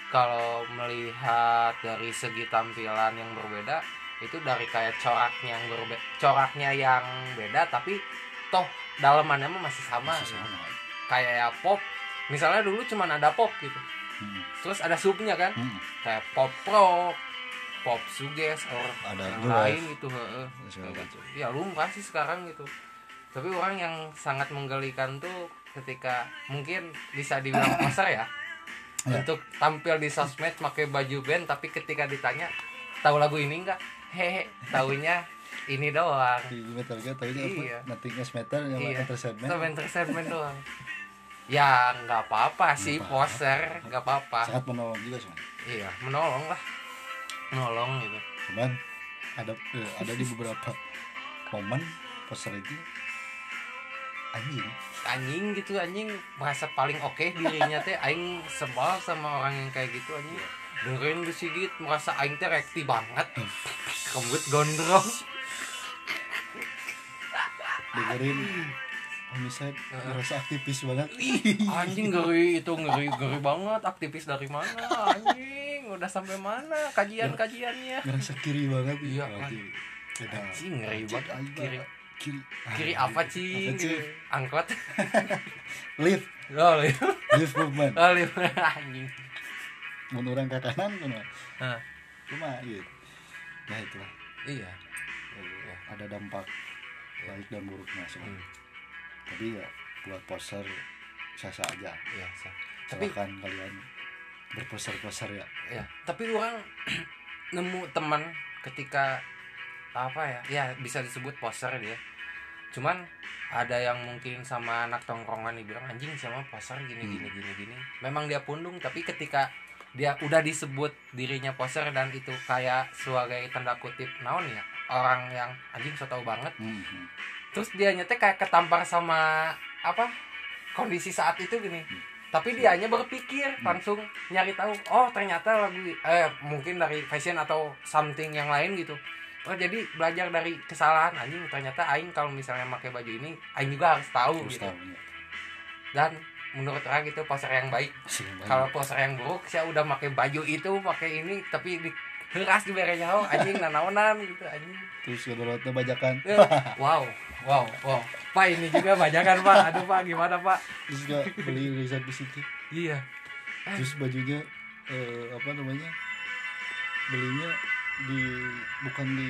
kalau melihat dari segi tampilan yang berbeda itu dari kayak coraknya yang berbeda coraknya yang beda tapi toh dalamannya masih sama Masih gitu. sama. kayak ya pop misalnya dulu cuman ada pop gitu Hmm. terus ada subnya kan Hmm. kayak pop rock pop suges or Ada yang new lain gitu heeh. Kayak gitu. ya lumrah sih sekarang gitu tapi orang yang sangat menggelikan tuh ketika mungkin bisa dibilang pasar ya Ya. untuk tampil di sosmed pakai baju band tapi ketika ditanya tahu lagu ini enggak hehe tahunya ini doang. Di metal gear tahu apa? Iya. nothing matter yang Iya. entertainment. Itu entertainment doang. Ya nggak apa-apa sih Nggak poser nggak apa-apa. Sangat menolong juga sih iya menolong lah. Menolong gitu. Cuman ada eh, ada di beberapa momen poster itu anjing anjing gitu anjing. Merasa paling oke dirinya teh aing sebal sama orang yang kayak gitu anjing. Dengerin di sigit merasa aing teh rekti banget. Rambut gondrong. Dengerin homicide ngerasa aktivis banget. Anjing ngeri itu ngeri ngeri banget. Aktivis dari mana anjing? Udah sampai mana? Kajian kajiannya ngerasa kiri banget. Iya, anjing. ngeri banget kiri kiri. Kiri apa cing? Apa, Cing? angkot. Lift. Oh lihat lift movement. Oh lihat anjing. Mun orang ke kanan kuno Hah, cuma gitu ya itulah. Iya. Eh, ada dampak baik dan buruknya semua Hmm, tapi ya buat poster sasa aja. Iya sah. tapi silakan kalian berposter-poster ya. Ya tapi orang nemu teman ketika apa ya? Ya bisa disebut poster dia cuman ada yang mungkin sama anak tongkrongan dibilang anjing sama poster gini Hmm. gini gini gini. Memang dia pundung tapi ketika dia udah disebut dirinya poster dan itu kayak sebagai tanda kutip naon ya orang yang anjing so tau banget. Mhm. terus dia nyete kayak ketampar sama apa kondisi saat itu gini. Tapi dia hanya berpikir langsung nyari tahu oh ternyata lagu eh mungkin dari fashion atau something yang lain gitu oh jadi belajar dari kesalahan anjing. Ternyata aing kalau misalnya pakai baju ini aing juga harus tahu Terus gitu. tahu ya. dan menurut orang itu poster yang baik. Kalau poster yang buruk saya udah pakai baju itu pakai ini tapi di heras di berenya oh anjing nanaonan gitu anjing. Terus kedorotnya bajakan. Eh, wow wow wow. Pak ini juga bajakan pak. Aduh pak gimana pak? Terus juga beli riset di situ. Iya. Terus bajunya eh, apa namanya? Belinya di bukan di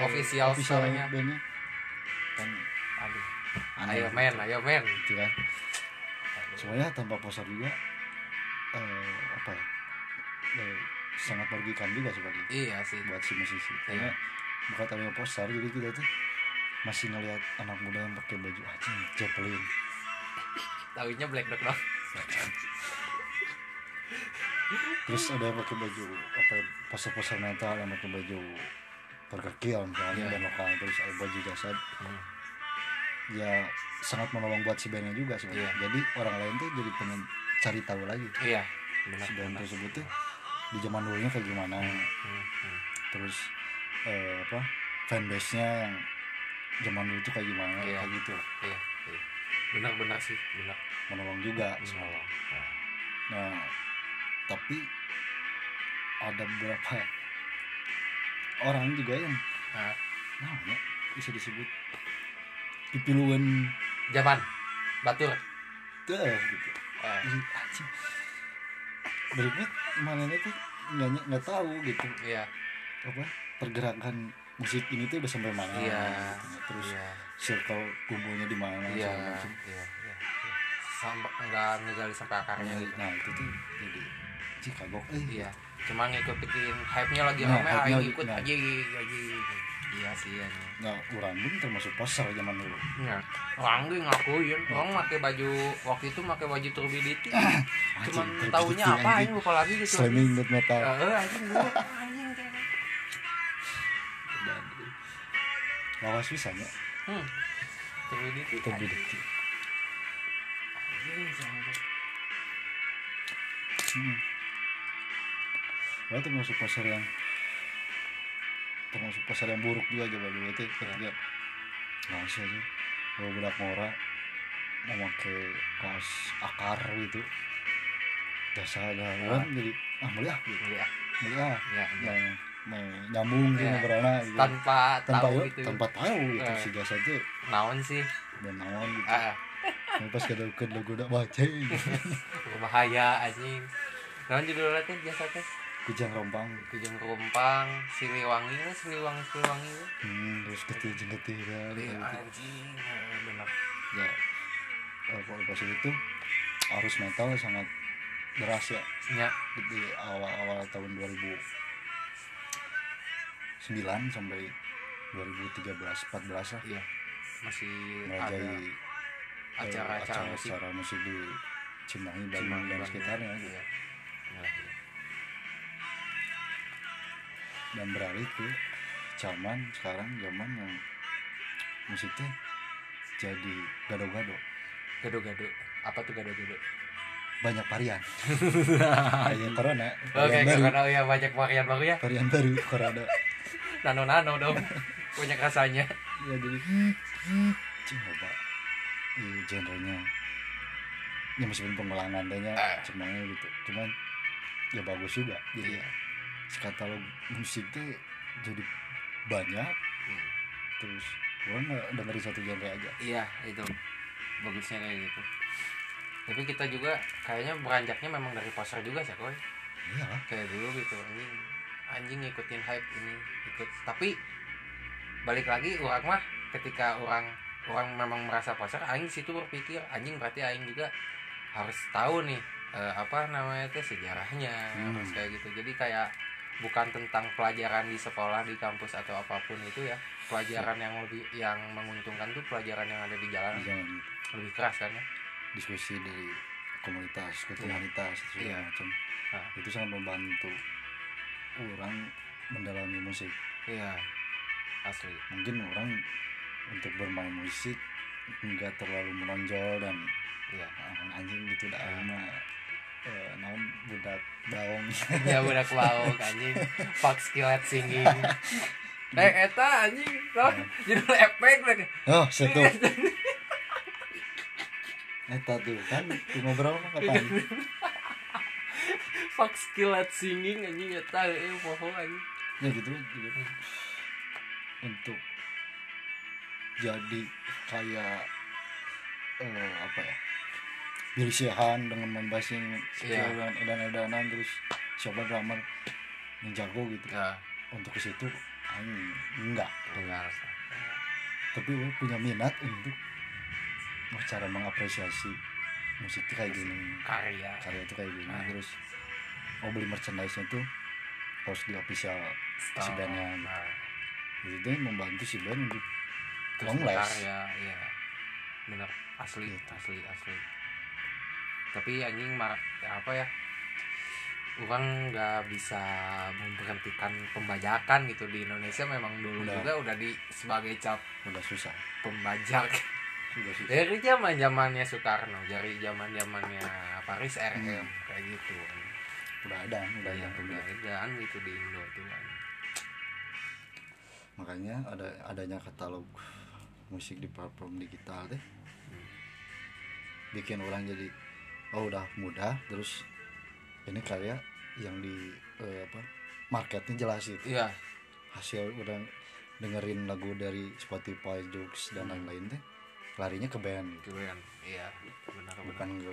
eh, Official store-nya. bandnya kan aduh. Aneh ayo gitu. men ayo men. Gitu kan. Semuanya tanpa poster juga eh, apa ya eh, sangat merugikan juga sebagai iya sih. buat si musisi. Karena bukan adanya poster jadi kita tuh masih ngelihat anak muda yang pakai baju anjing Zeppelin. Tahunya black dog dong terus ada yang pakai baju apa poster-poster metal yang pakai baju Kill misalnya Iya. dan lokal terus ada baju jasad Hmm. ya sangat menolong buat si bandnya juga sebenarnya Iya. jadi orang lain tuh jadi pengen cari tahu lagi iya benar si band benar tersebut tuh di zaman dulunya kayak gimana Hmm, hmm. terus eh, apa fanbase nya yang zaman dulu tuh kayak gimana Iya. kayak gitu iya iya benar benar sih benar menolong juga menolong nah tapi ada beberapa orang juga yang Nah, namanya bisa disebut pipiluan. Zaman batur. Tuh gitu. Anjing. Berikut mana tuh? Nggak nggak tahu gitu. Iya. Apa? Pergerakan musik ini tuh udah sampai mana iya. gitu. terus iya. circle kumpulnya di mana macam. iya iya. Iya. sampai enggak ngegali sampai akarnya gitu. nah itu tuh jadi kagok eh iya. cuma ngikutin hype-nya lagi Nah, rame lagi- ikut nah. aja aja. Iya sih ya nah orang pun termasuk poster zaman dulu. Ya, orang gue ngakuin, orang pakai baju waktu itu pakai baju turbidity. Cuman Anjing, tahunya apa aing lupa lagi gitu. slamming death metal. Eh, anjing dulu anjing dan lawas bisa ya Hmm. Turbidity. sampai. hmm. Wah, termasuk poster yang termasuk poster yang buruk juga coba. Itu ketika nggak sih aja. Kalau budak mora memakai kaos akar gitu. Jasa gawan jadi ah mulia gitu. Ya mulia ya, ya. yang mau nyambung gitu Ya. ngobrolna gitu. tanpa, tanpa tahu gitu. tanpa tahu gitu Eh. si jasa tuh naon sih? Dan naon gitu. Ah, Yang pas kada ke lagu udah baca berbahaya anjing. Naon judulnya teh biasa teh kujang rompang Kujang Rumpang, Siliwangi, lah, Siliwangi, Siliwangi. lah. hmm, terus getih jeng getih kan Iya, gitu. anjing, eh, bener. ya kalau pas itu arus metal sangat deras ya Ya, di awal-awal tahun 2009 sampai 2013 14 lah iya. Masih ada merajai eh, acara-acara musik. acara musik di Cimahi Bandung dan Bandung. sekitarnya gitu. Iya. Iya, dan beralih ke zaman sekarang zaman yang musiknya jadi gado-gado Gado-gado. Apa tuh gado-gado? banyak varian kayak corona Oke, baru karena ya banyak varian baru ya. varian baru corona Nano-nano dong. banyak rasanya. ya jadi coba iya genrenya ya meskipun pengulangan tanya Ah. cemangnya gitu cuman ya bagus juga jadi Iya. Katalog musiknya jadi banyak Hmm. terus gua nggak dengerin satu genre aja Iya, itu. Bagusnya kayak gitu. Tapi kita juga kayaknya beranjaknya memang dari pasar juga sih, Koy. iya kayak dulu gitu anjing anjing ngikutin hype ini ikut tapi balik lagi orang mah ketika orang orang memang merasa pasar aing situ berpikir anjing berarti aing juga harus tahu nih eh, apa namanya teh sejarahnya Hmm. harus kayak gitu jadi kayak bukan tentang pelajaran di sekolah di kampus atau apa pun itu ya. Pelajaran yang lebih yang menguntungkan tuh pelajaran yang ada di jalan. Jangan lebih keras kan ya? Diskusi dari komunitas Iya. komunitas segala Iya. macam. Ah. itu sangat membantu orang mendalami musik. Iya asli. Mungkin orang untuk bermain musik nggak terlalu menonjol dan ah, anjing gitu dah Ah. Eh, naon budak daong. Ya udah wow anjing. Fuck skillet singing. Eh eta anjing. Tau? Judul efek lagi oh satu Eta tuh kan di ngobrol mah kapan? Fuck skillet singing anjing eta eh poho anjing. Ya gitu gitu. Untuk jadi kayak eh, apa ya Sheehan dengan main bassing Iya. dan edan-edanan terus siapa drummer yang jago gitu. Ya untuk ke situ enggak. Dengar tapi gue punya minat untuk oh, cara mengapresiasi musik tuh kayak gini. karya. Karya itu kayak gini. Ah. terus mau beli merchandise tuh harus di official si bandnya. Nah, gitu. itu yang membantu si band untuk terus Long last. karya iya. Bener asli Gitu. asli asli tapi anjing mar ya apa ya orang nggak bisa memberhentikan pembajakan gitu. Di Indonesia memang dulu Udah. juga udah di sebagai cap udah susah. pembajak. Udah susah. Dari zaman zamannya Soekarno dari zaman zamannya Paris RM Hmm. kayak gitu. Udah ada udah Iya, ada udah edan gitu di Indo tuh kan. Makanya ada adanya katalog musik di platform digital deh. Hmm. bikin orang jadi oh udah mudah. Terus ini karya yang di eh, apa marketnya jelas gitu. Iya. Hasil udah dengerin lagu dari Spotify Joox dan Hmm. lain-lain teh larinya ke band gitu. Keren iya benar benar. Bukan ke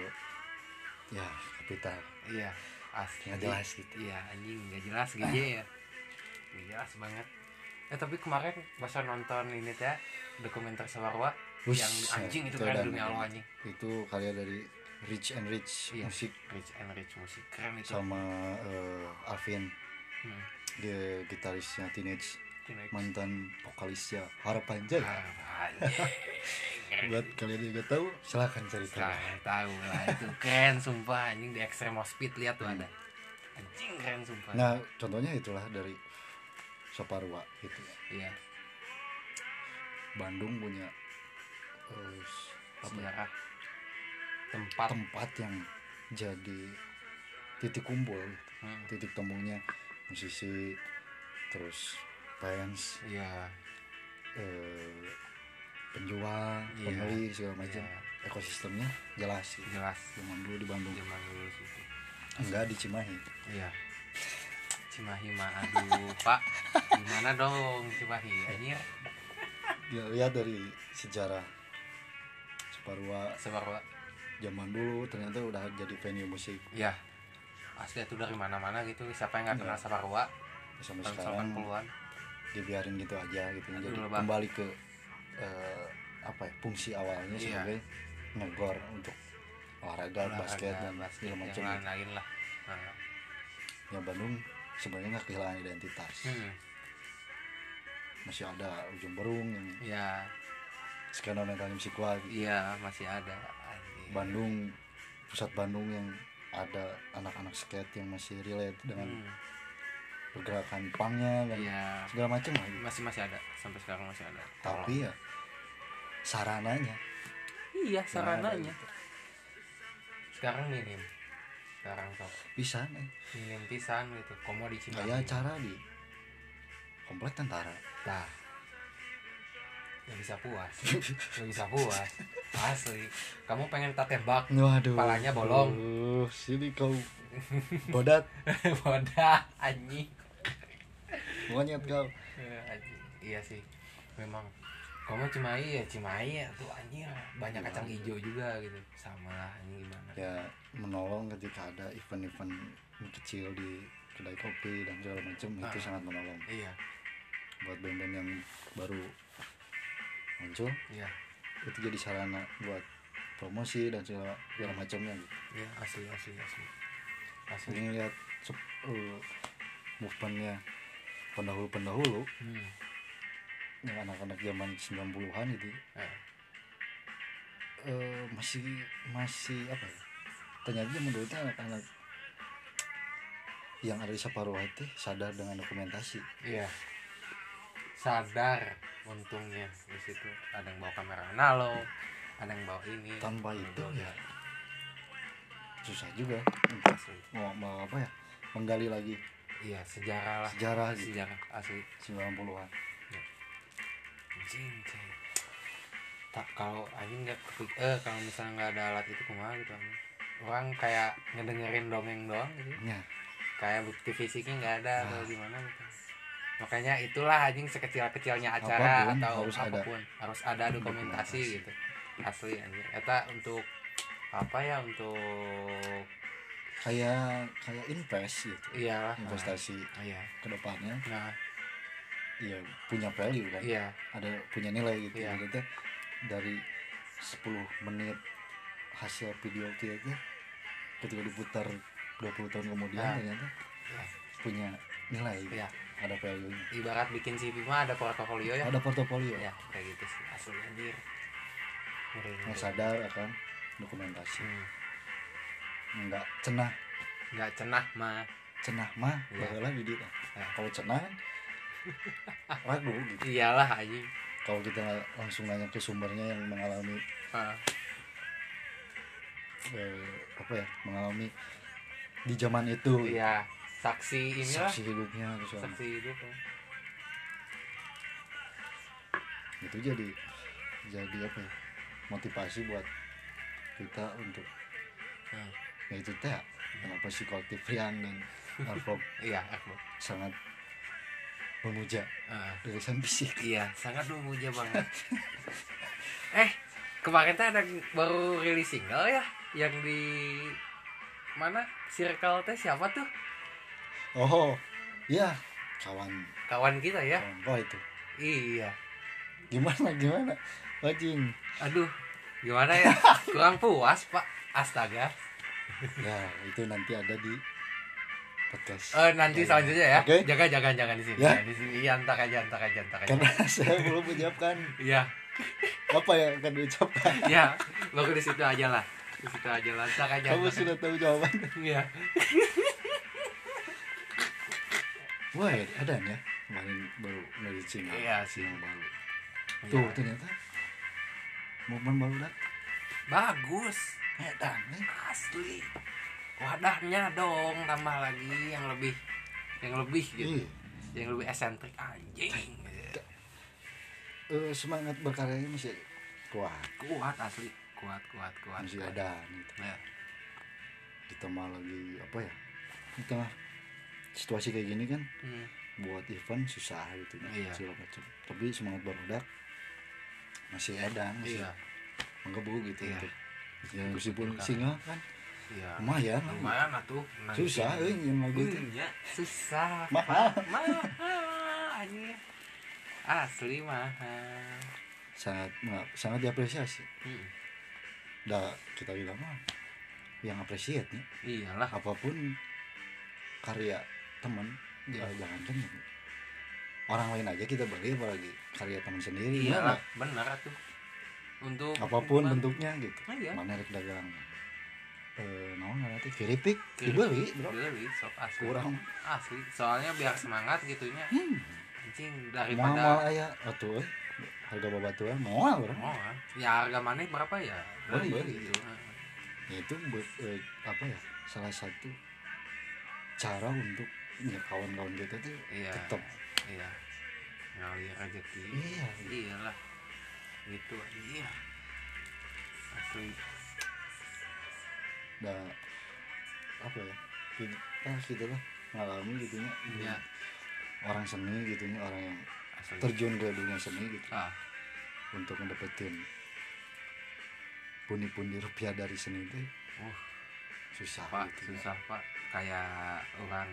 ya kapital. Iya asli. nggak jelas gitu. Iya anjing nggak jelas gitu ya. Nggak jelas banget. Eh tapi kemarin masa nonton ini teh dokumenter Sawarwa yang anjing itu itu keren dan- dunia Allah anjing. Itu karya dari Rich and Rich Iya. musik. Rich and rich musik. Keren itu. Sama eh, Alvin. Hmm. dia gitarisnya Teenage. Teenage. mantan vokalisnya Harapan Jaya buat kalian yang nggak tahu silahkan cari tahu. Tahu lah. Itu keren sumpah. Anjing di Extreme Speed lihat tuh ada. Anjing keren sumpah. Nah contohnya itulah dari Saparwa gitu iya. Bandung punya ya, sejarah tempat. Tempat yang jadi titik kumpul gitu. Hmm, titik temunya musisi terus fans iya. eh, penjual Iya. pembeli segala macam. Iya. ekosistemnya jelas sih. Jelas. Zaman dulu di Bandung. Zaman dulu sih. Enggak di Cimahi. Iya. Cimahi mah aduh pak. Gimana dong Cimahi? Anjir ya. Lihat dari sejarah Separua sebar zaman dulu ternyata udah jadi venue musik. Ya asli itu dari mana-mana gitu. Siapa yang nggak kenal Iya. Saparua sampai sekarang 80-an dibiarin gitu aja gitu. Aduh, jadi lebah. kembali ke eh, apa ya fungsi awalnya Iya. sebagai ngegor untuk olahraga, basket dan segala macam yang lain-lain lah. Nah, ya Bandung sebenarnya nggak kehilangan identitas. Hmm, masih ada ujung berung yang ya skena mental musik gitu. iya masih ada. Bandung pusat Bandung yang ada anak-anak skate yang masih relate dengan Hmm, pergerakan pangnya dan iya. segala macam lah. Gitu. masih masih ada. Sampai sekarang masih ada. Tapi ya sarananya. Iya sarananya. gitu. sekarang minim. Sekarang sok bisa nih minim pisan gitu. Komo di Cimahi kayak acara di komplek tentara. Nah, nggak bisa puas, nggak bisa puas, asli. Kamu pengen tak tembak, waduh Kepalanya bolong. Aduh, sini kau bodat bodah anjing. monyet kau Eh. Iya sih, memang. Kamu Cimahi ya Cimahi ya tuh anjing banyak kacang hijau juga gitu. Sama lah anjing gimana. ya menolong ketika ada event-event kecil di kedai kopi dan segala macam itu Ah. sangat menolong Iya, buat band-band yang baru muncul iya, itu jadi sarana buat promosi dan segala, segala macamnya gitu. iya asli asli asli. Asli. Ini lihat uh, movementnya pendahulu-pendahulu Hmm. yang anak-anak zaman 90-an gitu Eh, eh, masih masih apa ya ternyata itu anak-anak yang ada di Saparua itu sadar dengan dokumentasi Iya. Sadar untungnya di situ ada yang bawa kamera analog, ada yang bawa ini. tanpa itu ya susah juga mau, mau apa ya menggali lagi Iya, sejarah lah. sejarah gitu Sejarah asli. 90-an Anjing, cai. Tak kalau anjing nggak eh kalau misalnya nggak ada alat itu kumaha gitu. Orang kayak ngedengerin dongeng doang gitu. ya Kayak bukti fisiknya nggak ada atau Nah. gimana gitu. Makanya itulah anjing sekecil-kecilnya acara Apa pun, atau harus ada apa pun harus ada dokumentasi dokumentasi. gitu. Asli anjing. Eta untuk apa ya untuk kayak kayak invest gitu iya investasi nah, iya ke depannya nah ya punya value kan iya ada punya nilai gitu Iya. Teh dari 10 menit hasil video kita teh ketika diputar 20 tahun kemudian Nah. ternyata Iya. punya nilai gitu. Iya. Ada value nya. Ibarat bikin CV mah ada portofolio ya. Ada portofolio. Ya kayak gitu sih. Asli anjir. Ngeri. sadar akan dokumentasi. Hmm. nggak cenah. Nggak cenah mah. Cenah mah Iya. baheula bidi tah. Ya. kalau cenah ragu gitu. Iyalah anjing. Kalau kita nggak langsung nanya ke sumbernya yang mengalami Ah, eh, apa ya? Mengalami di zaman itu. Iya saksi inilah. Saksi hidupnya terus saksi hidup ya. itu jadi jadi apa ya? Motivasi buat kita untuk Hmm. ya itu teh kenapa si kolektif Rian dan Alfop iya aku sangat memuja Ah, rilisan fisik. Iya sangat memuja banget. Eh kemarin tuh ada baru rilis single ya yang di mana? Circle teh siapa tuh oh iya kawan kawan kita ya kawan oh itu iya gimana gimana wajing aduh gimana ya kurang puas pak astaga ya itu nanti ada di podcast Eh nanti Ya, selanjutnya ya. oke Jaga jaga jangan di sini. Ya. Di sini. Iya, entar aja, entar aja, entar aja. karena saya belum menyiapkan Iya. apa yang akan diucapkan Iya. Baru di situ aja lah. Di situ aja lah. Entar aja. kamu sudah tahu jawaban aja. Iya. Wah ada ya kemarin baru dari Cina Iya sih. yang baru Iya. tuh ternyata momen baru dah Bagus. edan nih Asli. Wadahnya dong tambah lagi yang lebih yang lebih gitu. Ih, Yang lebih esentrik anjing. eh, semangat berkaryanya masih kuat Kuat asli. kuat kuat kuat masih kuat. ada gitu ya ditambah lagi apa ya di tengah situasi kayak gini kan Hmm. buat event susah gitu kan Iya. segala macam. Tapi semangat barudak masih edan masih iya. menggebu gitu Iya. untuk ya meskipun singa kan iya. lumayan. Lumayan atuh susah eh yang lagu itu ya susah. Mahal. Mahal anjir asli mahal. Sangat ma- sangat diapresiasi. Hmm. dah kita bilang mah yang apresiat nih. Iyalah. Apa pun karya teman ya jangan kan orang lain aja kita beli apalagi karya teman sendiri iyalah Mana? benar atuh. Untuk apa pun ban- bentuknya gitu. Ah, iya. Mana rek dagang. Eh naon nanti? Keripik. dibeli bro. beli sok asli. Kurang. Asli soalnya biar semangat gitunya. Hmm. anjing mau daripada aya atuh eh. harga babatuan mau bro. Mau kan? Ya harga mana berapa ya? Beli, beli beli. gitu. Ya, itu buat eh, apa ya? Salah satu cara untuk ya kawan-kawan kita tuh iya tetap iya. Ngalir rezeki iya. Iyalah. Gitu iya. Asli. Dah apa ya? Kita kita lah. Ngalami gitu nya. Iya. orang seni gitu nya orang yang asli. terjun ke dunia seni gitu. Ah. Untuk mendapatkan pundi-pundi rupiah dari seni itu uh susah pak gitu susah pak. Kayak orang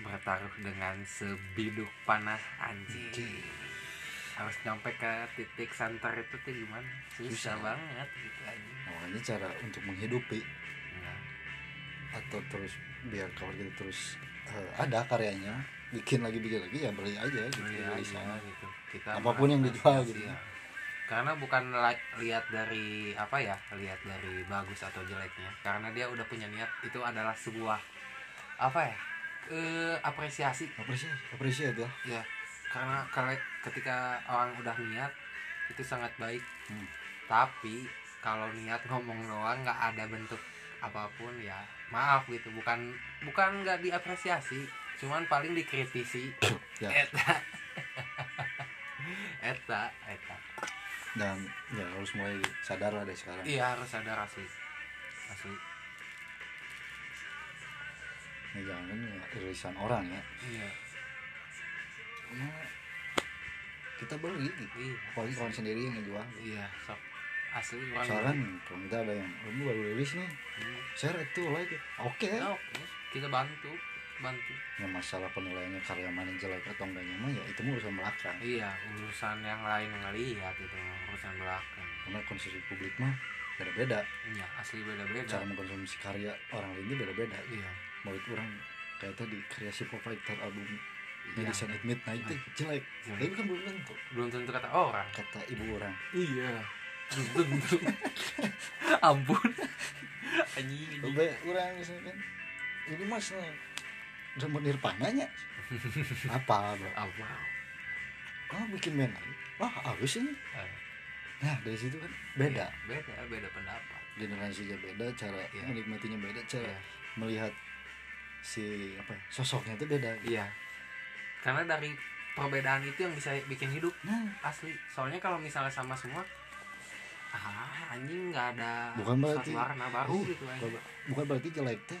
bertaruh dengan sebiduk panah anjing Anjing. harus nyampe ke titik santer itu tuh gimana susah, Susah. banget gitu Nah, makanya cara untuk menghidupi Nah, atau terus biar kawan kita terus eh, ada karyanya bikin lagi bikin lagi ya beli aja gitu beli aja sana. gitu kita Apa pun yang dijual gitu. ya. karena bukan lihat dari apa ya lihat dari bagus atau jeleknya karena dia udah punya niat itu adalah sebuah apa ya eh apresiasi. Apresiasi apresiasi ya. Ya karena kalau ketika orang udah niat itu sangat baik. Hmm. tapi kalau niat ngomong doang nggak ada bentuk apa pun ya maaf gitu. Bukan bukan nggak diapresiasi cuman paling dikritisi. Ya. Eta. Eta eta. Dan ya harus mulai sadar lah dari sekarang. Iya harus ada asli. Asli ya jangan ya irisan orang ya. Iya. Ya, kita beli gitu. Iya. Apalagi kawan sendiri yang ngejual. Iya sok asli orang. Misalkan kalau kita ada yang kamu baru rilis nih. Hmm. share itu like. Oke. Ya, oke. Kita bantu bantu. Ya masalah penilaiannya karya mana jelek atau enggaknya mah ya itu urusan belakang. Iya urusan yang lain ngelihat itu urusan belakang. Karena konsumsi publik mah beda-beda. Iya asli beda beda cara mengkonsumsi karya orang lain itu beda-beda. Iya mau itu orang kayak tadi kreasi Fighter album Iya. Medicine at Midnight itu jelek. Jelek. tapi kan belum tentu. Belum tentu kata orang. Kata ibu orang. Iya. Belum tentu. Ampun. Anjing Sampai orang misalkan ini mas mau nirpananya apa bro? Apa? Oh bikin lagi wah habis ini. Eh, nah dari situ kan beda. Iya, beda beda pendapat. Generasinya beda cara Iya. menikmatinya beda cara Iya. melihat si apa ya, sosoknya itu beda. Iya. Karena dari perbedaan itu yang bisa bikin hidup nah. asli. Soalnya kalau misalnya sama semua ah anjing nggak ada Bukan berarti- warna baru Uh, gitu anjing. bukan- berarti jelek teh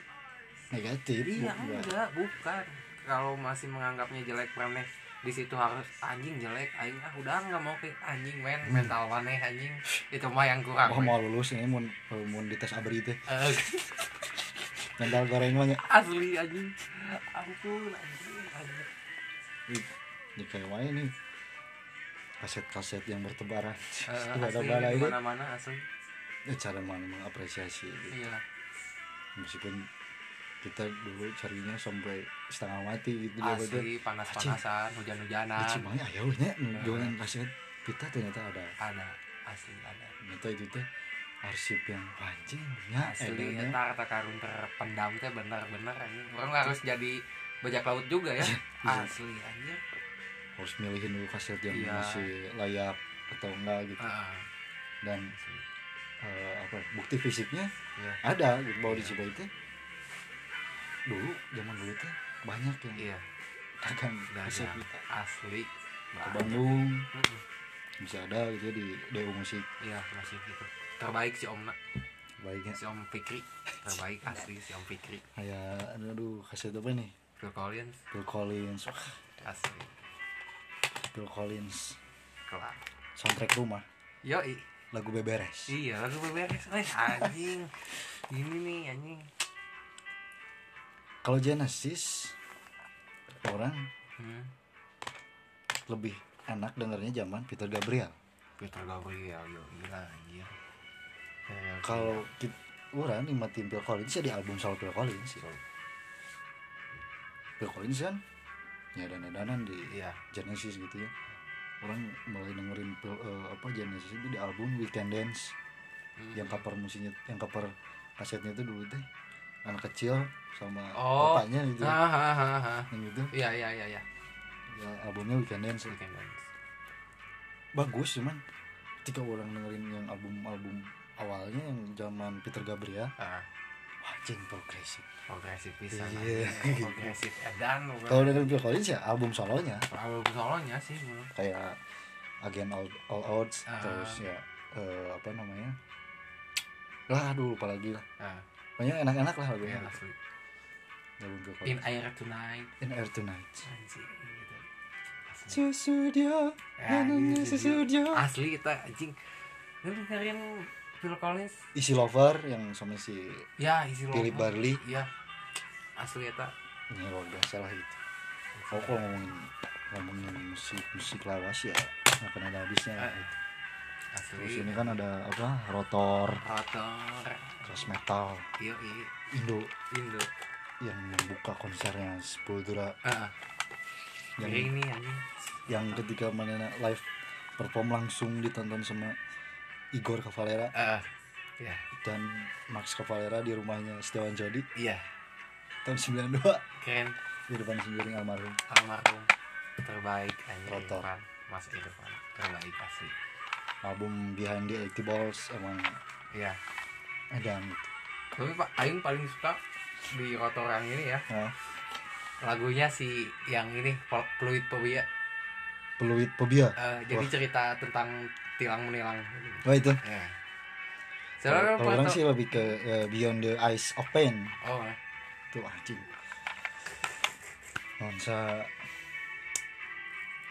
negatif iya bukan. enggak bukan. Kalau masih menganggapnya jelek remeh di situ harus anjing jelek anjing ah udah nggak mau ke anjing men. Hmm. mental maneh anjing. Itu mah yang kurang oh mau lulus ini mau mau dites abri teh Mental goreng mah nya. asli anjing. Ampun anjing. Ini kayak wae nih. Kaset-kaset yang bertebaran. Itu ada bala ini. mana-mana asli. Ya, cara mana mengapresiasi gitu. iya. Meskipun kita dulu carinya sampai setengah mati gitu asli panas-panasan hujan-hujanan. Cuma ayo nya jualan kaset. Kita ternyata ada. Ada asli ada. Ternyata itu teh arsip yang anjing nya asli eta kata karun terpendam teh bener-bener anjing. Orang harus jadi bajak laut juga ya. Iya. asli anjir harus milihin dulu kaset yang Iya. masih layak atau enggak gitu. Ah, dan eh, apa ya, bukti fisiknya Iya. ada gitu bahwa di Iya. Cibayi teh dulu zaman dulu teh banyak yang iya. dagang kaset kita asli. Ke. Bandung. Bisa ada gitu ya di DU musik. Iya masih gitu terbaik si Omna baiknya. Si Om Fikri. Terbaik asli si Om Fikri. Kayak aduh kaset apa nih Phil Collins. Phil Collins. Wah. Asli. Phil Collins. Kelar. Soundtrack rumah. Yo lagu beberes. Iya lagu beberes. Eh anjing. Ini nih anjing. Kalau Genesis orang hmm. lebih enak dengarnya zaman Peter Gabriel. Peter Gabriel yo gila anjir Kayak kalau kita orang nikmatin Phil Collins ya di album solo Phil Collins. Ya. Phil Collins kan ya dan danan di iya Genesis gitu ya. Orang mulai dengerin Phil- eh, apa Genesis itu di album Weekend Dance. Hmm. yang cover musiknya yang cover kasetnya itu dulu teh anak kecil sama Oh. bapaknya gitu. Ya. hahaha yang gitu iya iya iya iya. Ya, albumnya Weekend Dance. Weekend Dance. Bagus cuman ketika orang dengerin yang album-album awalnya yang zaman Peter Gabriel. Ah. Wah jeng progresif. Progresif bisa Iya. anjing. progresif edan kalau dengerin Phil Collins ya album solonya. Album solonya sih bro. kayak Again All, All Odds Ah. terus ya eh, apa namanya? Lah aduh lupa lagi lah. Ah. Pokoknya enak-enak lah lagunya. Gitu. album Phil in Collins. Air tonight. In Air Tonight. Anjing gitu. Susudio Ya, Susudio asli kita anjing. Lu dengerin Phil Collins Isi Lover yang sama si ya isi Philip logo. Barley. Iya. Asli eta. Ini luar biasa lah gitu oh kalau ngomongin ngomongin musik musik lawas ya nggak akan ada habisnya. Eh, asli. Terus ini kan ada apa rotor. Rotor. Terus metal. Iya iya. Indo. Indo. Yang membuka konsernya Sepultura. Ah yang ini anjing. yang ketika mana live perform langsung ditonton sama Igor Cavalera. Ah ya dan Max Cavalera di rumahnya Setiawan Jodi iya. Tahun 92 keren. Di depan sendiri almarhum. Almarhum terbaik anjing Rotor. Irfan Mas Irfan terbaik asli. Album Behind the 80 Balls emang iya. edan. Gitu tapi pak Aing paling suka di rotor yang ini ya. Nah, lagunya si yang ini Fluid Phobia peluit phobia Eh, jadi Wah. cerita tentang tilang menilang. Oh itu? Ya kalau orang sih lebih ke eh, Beyond the Ice of Pain. Oh eh. tuh anjing. Nonsa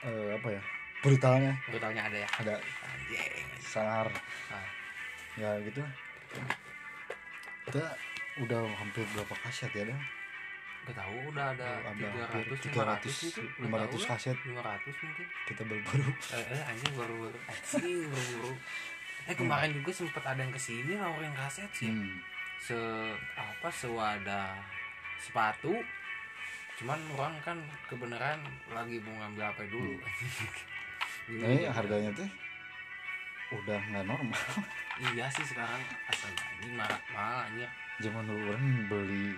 eh, apa ya? Brutalnya. Brutalnya ada ya? Ada. Anjing. Sangar Ah. ya gitu. Kita udah hampir berapa kaset ya dah Gak tahu udah ada tiga hampir ratus 300, 500 kaset. lima ratus mungkin. Kita baru-baru. Eh, eh anjing baru baru anjing baru baru eh kemarin juga sempet ada yang ke sini nawarin kaset sih. Hmm. se apa sewadah sepatu. Cuman orang kan kebenaran lagi mau ngambil apa dulu. Nah, ini harganya tuh udah nggak normal. Iya sih sekarang astaga anjing marah mahal anjing. Zaman dulu orang beli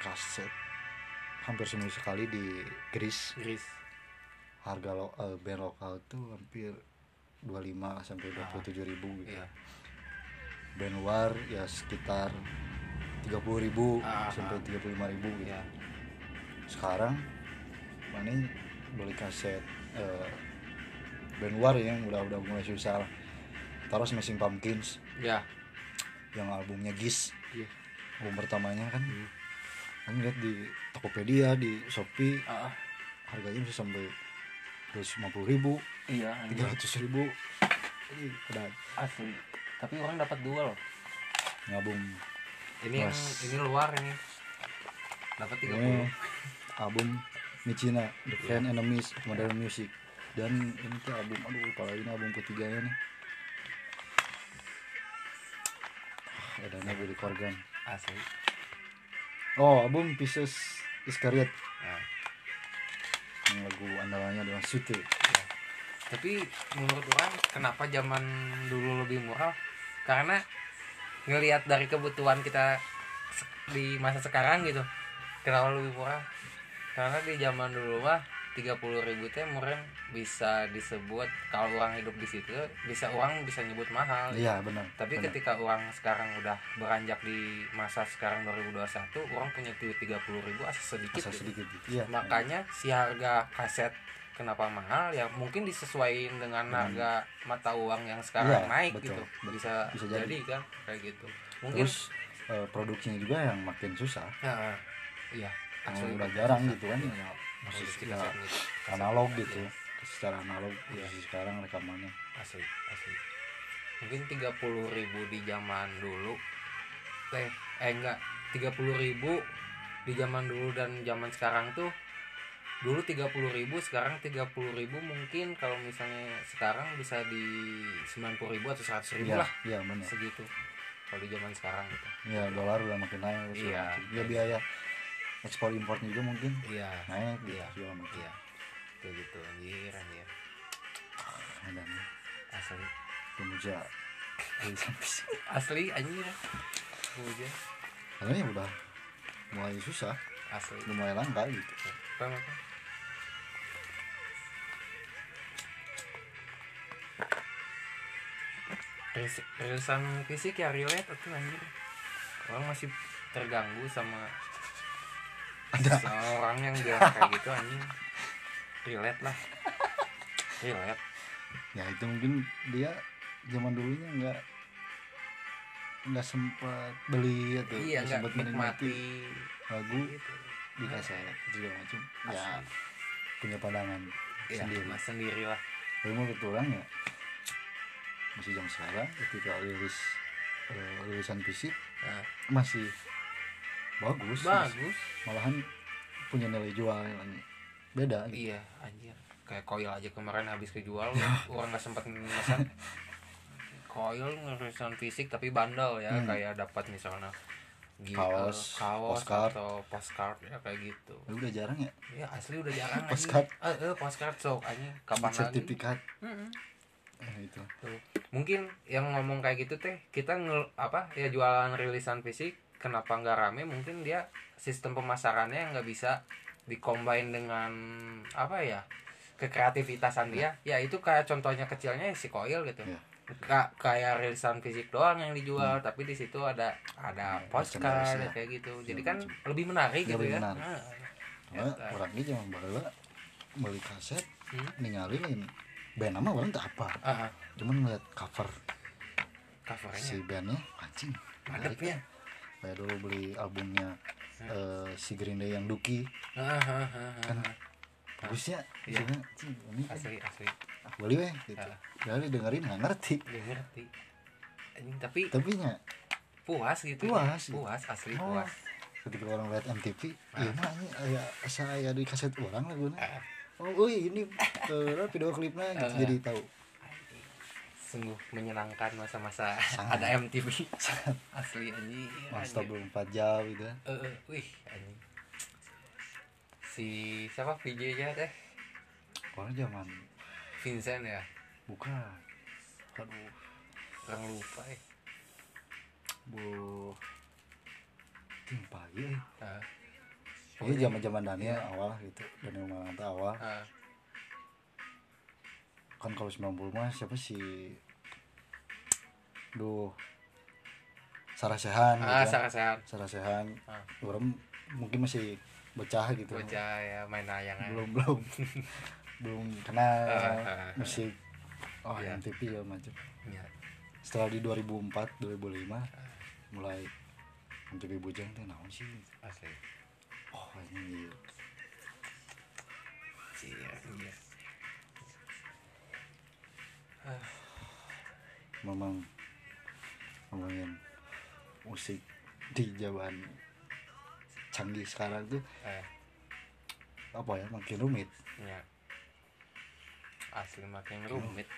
kaset hampir seminggu sekali di Gris Gris harga lo, eh, band lokal tuh hampir 25 sampai 27 ribu gitu. Iya. Band luar ya sekitar 30 ribu Ah, sampai ah. 35 ribu gitu. Iya. Sekarang mana beli kaset eh, band luar ya, yang udah udah mulai susah lah. Taruh Smashing Pumpkins. Ya yang albumnya Gis Iya. album pertamanya kan. Hmm. Kan lihat di Tokopedia di Shopee ah. harganya bisa sampai 250 ribu iya anjing. 300 ribu. Ih, udah asli. Tapi orang dapat dua loh. Ngabung ini yang Mas. ini luar ini. Dapat tiga ini puluh. album Michina The Iya. Fan Enemies of Modern Music. Dan ini tuh album aduh apalagi ini album ketiganya nih. Ah, edannya Billy Corgan asli oh album Pieces Iscariot. Nah, yang lagu andalannya adalah Sute. Ya. tapi menurut orang kenapa zaman dulu lebih murah? Karena ngelihat dari kebutuhan kita di masa sekarang gitu kenapa lebih murah. Karena di zaman dulu mah 30.000 ribu teh murah bisa disebut kalau orang hidup di situ bisa orang bisa nyebut mahal iya benar Tapi benar. ketika orang sekarang udah beranjak di masa sekarang 2021, orang punya duit 30 ribu asa sedikit. Masa gitu. sedikit gitu. iya Makanya si harga kaset kenapa mahal ya mungkin disesuaikan dengan harga mata uang yang sekarang Iya, naik betul, gitu betul. bisa, Bisa jadi. jadi. kan kayak gitu mungkin terus eh, produksinya juga yang makin susah Nah, iya asli udah susah. jarang gitu kan ya Masih ya, gitu. analog Kaset, gitu iya, secara analog posisi sekarang rekamannya. Asli asli. Mungkin tiga puluh ribu di zaman dulu teh eh enggak tiga puluh ribu di zaman dulu dan zaman sekarang tuh dulu tiga puluh ribu sekarang tiga puluh ribu mungkin kalau misalnya sekarang bisa di sembilan puluh ribu atau seratus ribu iya lah iya benar. segitu. Kalau di zaman sekarang gitu. Ya dolar udah makin naik Iya. ya biaya ekspor importnya juga mungkin. Iya naik gitu Iya. segala macam iya. Kayak gitu anjir anjir dan asli. Pemuja. Asli anjir Hujan. karena ya udah mulai susah. Asli. Udah mulai langka gitu. Apa apa Rilis- rilisan fisik ya relate tuh anjir orang masih terganggu sama ada. Seorang yang bilang kayak gitu anjing. Relate lah. Relate. Ya itu mungkin dia zaman dulunya nggak nggak sempat beli atau iya nggak sempat nikmati. lagu gitu di kaset segala macam. Ya punya pandangan Iya, sendiri. mas sendiri lah. Tapi menurut orang ya masih jam sekarang ketika rilis eh, rilisan fisik Nah, masih bagus bagus malahan punya nilai jual yang beda gitu. iya anjir kayak koil aja kemarin habis kejual orang nggak sempat memesan koil ngerisan fisik tapi bandel ya Hmm. kayak dapat misalnya gi- Kaos, eh, kaos postcard. atau postcard ya kayak gitu Ya udah jarang ya ya asli udah jarang. Postcard. eh, eh, postcard sok anjing kapan lagi sertifikat eh, itu Tuh. mungkin yang ngomong kayak gitu teh kita ngel apa ya jualan rilisan fisik kenapa nggak rame? Mungkin dia sistem pemasarannya nggak bisa dikombain dengan apa ya kekreativitasan dia. Ya itu kayak contohnya kecilnya si koil gitu. Iya. Ka- kayak rilisan fisik doang yang dijual tapi di situ ada ada Ya, postcard merchandise-nya. kayak gitu. Jadi Segala kan lebih menarik gitu Lebih ya. menarik. Nah, Cuma Eta. orangnya jangan baheula beli kaset Hmm. ningali lain band nama orang tak apa? Ah, cuman ngeliat cover covernya. si bandnya anjing menarik. Ya kayak dulu beli albumnya eh, si Green Day yang Duki Ah, ah, ah, ah, Kan bagusnya Iya. ini asli asli ah, beli weh gitu Ah. jadi dengerin nggak ngerti Gak ngerti Anjing, tapi tapi nya puas gitu Puas, ya. puas asli Oh. puas ketika orang lihat MTV Ah. iya mah ini aya saya di kaset orang lagunya Ah. oh uy, ini eh, video klipnya gitu jadi tahu sungguh menyenangkan masa-masa ada MTV asli anjing. Monster anjing. belum 4 jam gitu eh, wih anjing. Si siapa? VJ nya teh orang zaman Vincent ya? Bukan. Aduh orang lupa eh. Bu tim pagi eh. Ah, Ini zaman zaman Daniel awal gitu. Daniel Mananta awal. Ah, kan kalau 90 mah siapa sih? Duh. Sarah Sehan ah gitu kan. sangat sehat Sarah Sehan. Ah. orang mungkin masih bocah gitu. Bocah ya main layangan belum belum. Belum kenal. Ah. musik. Oh Iya. MTV ya macam. Ya. setelah di 2004 2005 mulai MTV Bujang teh naon sih? Asli. Oh ini iya iya memang ngomongin musik di zaman canggih sekarang tuh eh. apa ya makin rumit. Ya. Asli makin rumit.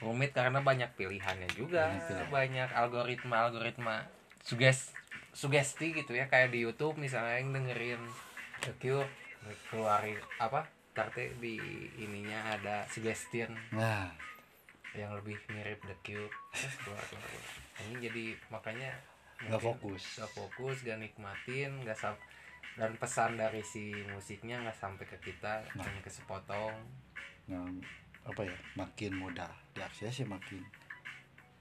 Rumit karena banyak pilihannya juga. Banyak pilihan. banyak algoritma algoritma suges sugesti gitu ya. Kayak di YouTube misalnya yang dengerin The Cure keluarin apa tarte di ininya ada suggestion nah. Yang lebih mirip The Cure terus keluar keluar keluar. ini jadi makanya nggak fokus. gak fokus gak nikmatin gak sam dan pesan dari si musiknya nggak sampai ke kita Nah. hanya ke sepotong. Nah, apa ya makin mudah diakses ya makin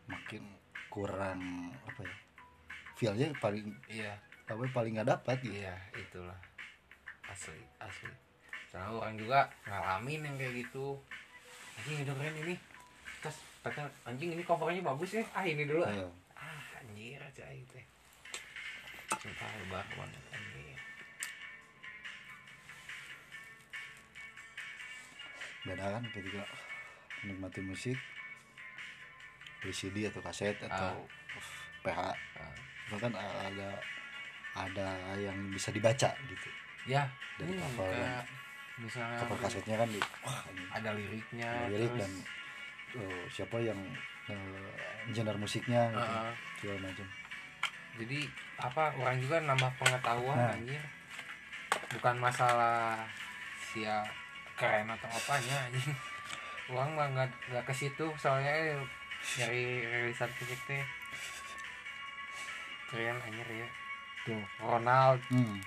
makin kurang apa ya feelnya paling iya. apa paling nggak dapat gitu. Iya itulah. Asli asli Soalnya orang juga ngalamin yang kayak gitu. Anjing dengerin ini. Terus kata anjing ini covernya bagus ya ah ini dulu. Ah, Iya. ah anjir aja itu. Teh sumpah lebar banget anjir. Beda kan ketika menikmati musik beli CD atau kaset atau PH Ah. itu kan ada ada yang bisa dibaca gitu. Ya Dari ini cover. kayak misalnya cover kasetnya kan di wah ada liriknya ada lirik terus, dan eh, siapa yang eh, genre musiknya gitu ah. segala macam. Jadi apa orang juga nambah pengetahuan Nah. anjir. Bukan masalah sia keren atau apanya anjing. Uang mah nggak nggak ke situ soalnya eh, nyari rilisan fisik teh. Keren anjir ya. Tuh. Ronald. Hmm.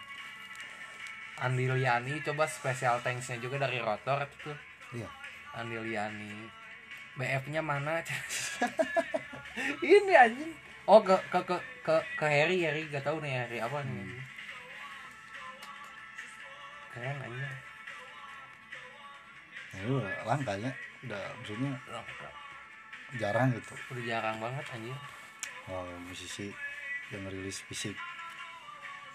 Andi Liani coba special thanksnya juga dari rotor itu iya. Andi Liani BF nya mana? Ini anjing. Oh ke ke ke ke, ke Harry Harry. Gak tahu nih Harry apa nih. Hmm. keren anjing. Nah, itu langka ya udah maksudnya Langka. jarang gitu. Udah jarang banget anjing. Oh, musisi yang rilis fisik.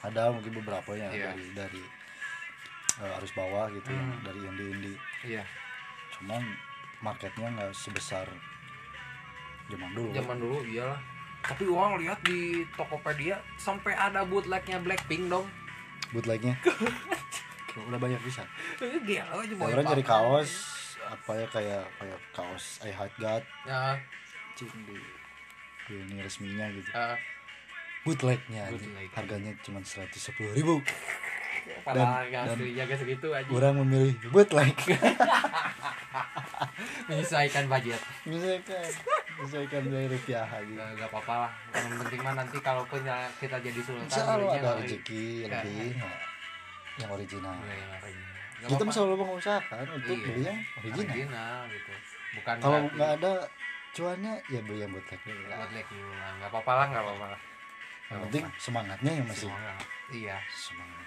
Ada mungkin beberapa ya Iya. dari dari eh, arus bawah gitu yang Hmm. dari indie indie iya. Cuman marketnya nggak sebesar zaman dulu. Zaman dulu iyalah. Tapi uang lihat di Tokopedia sampai ada bootlegnya Blackpink dong. Bootlegnya? Udah banyak bisa. Gila aja orang jadi kaos apa ya kayak kayak kaos I Heart God. Ya. Cing di, di ini resminya gitu. Eh, bootlegnya. Bootleg. harganya cuma seratus sepuluh ribu padahal Dan- dan- aslinya gak segitu aja. orang memilih bootleg menyesuaikan budget. Misalkan misalkan dari rupiah aja. Gak, gak apa-apa lah. Yang penting mah nanti kalau punya kita jadi sultan Insya Allah ada rezeki Nggak. lebih nggak yang original. Iya, yang original. Gak kita apa-apa. selalu mengusahakan untuk Iya. beli yang original. Original gitu. Bukan kalau nggak ada cuannya ya beli yang bootleg dulu lah. bootleg dulu lah. Nggak apa-apa lah nggak apa-apa yang Nggak penting semangatnya yang masih Semangat. iya. Semangat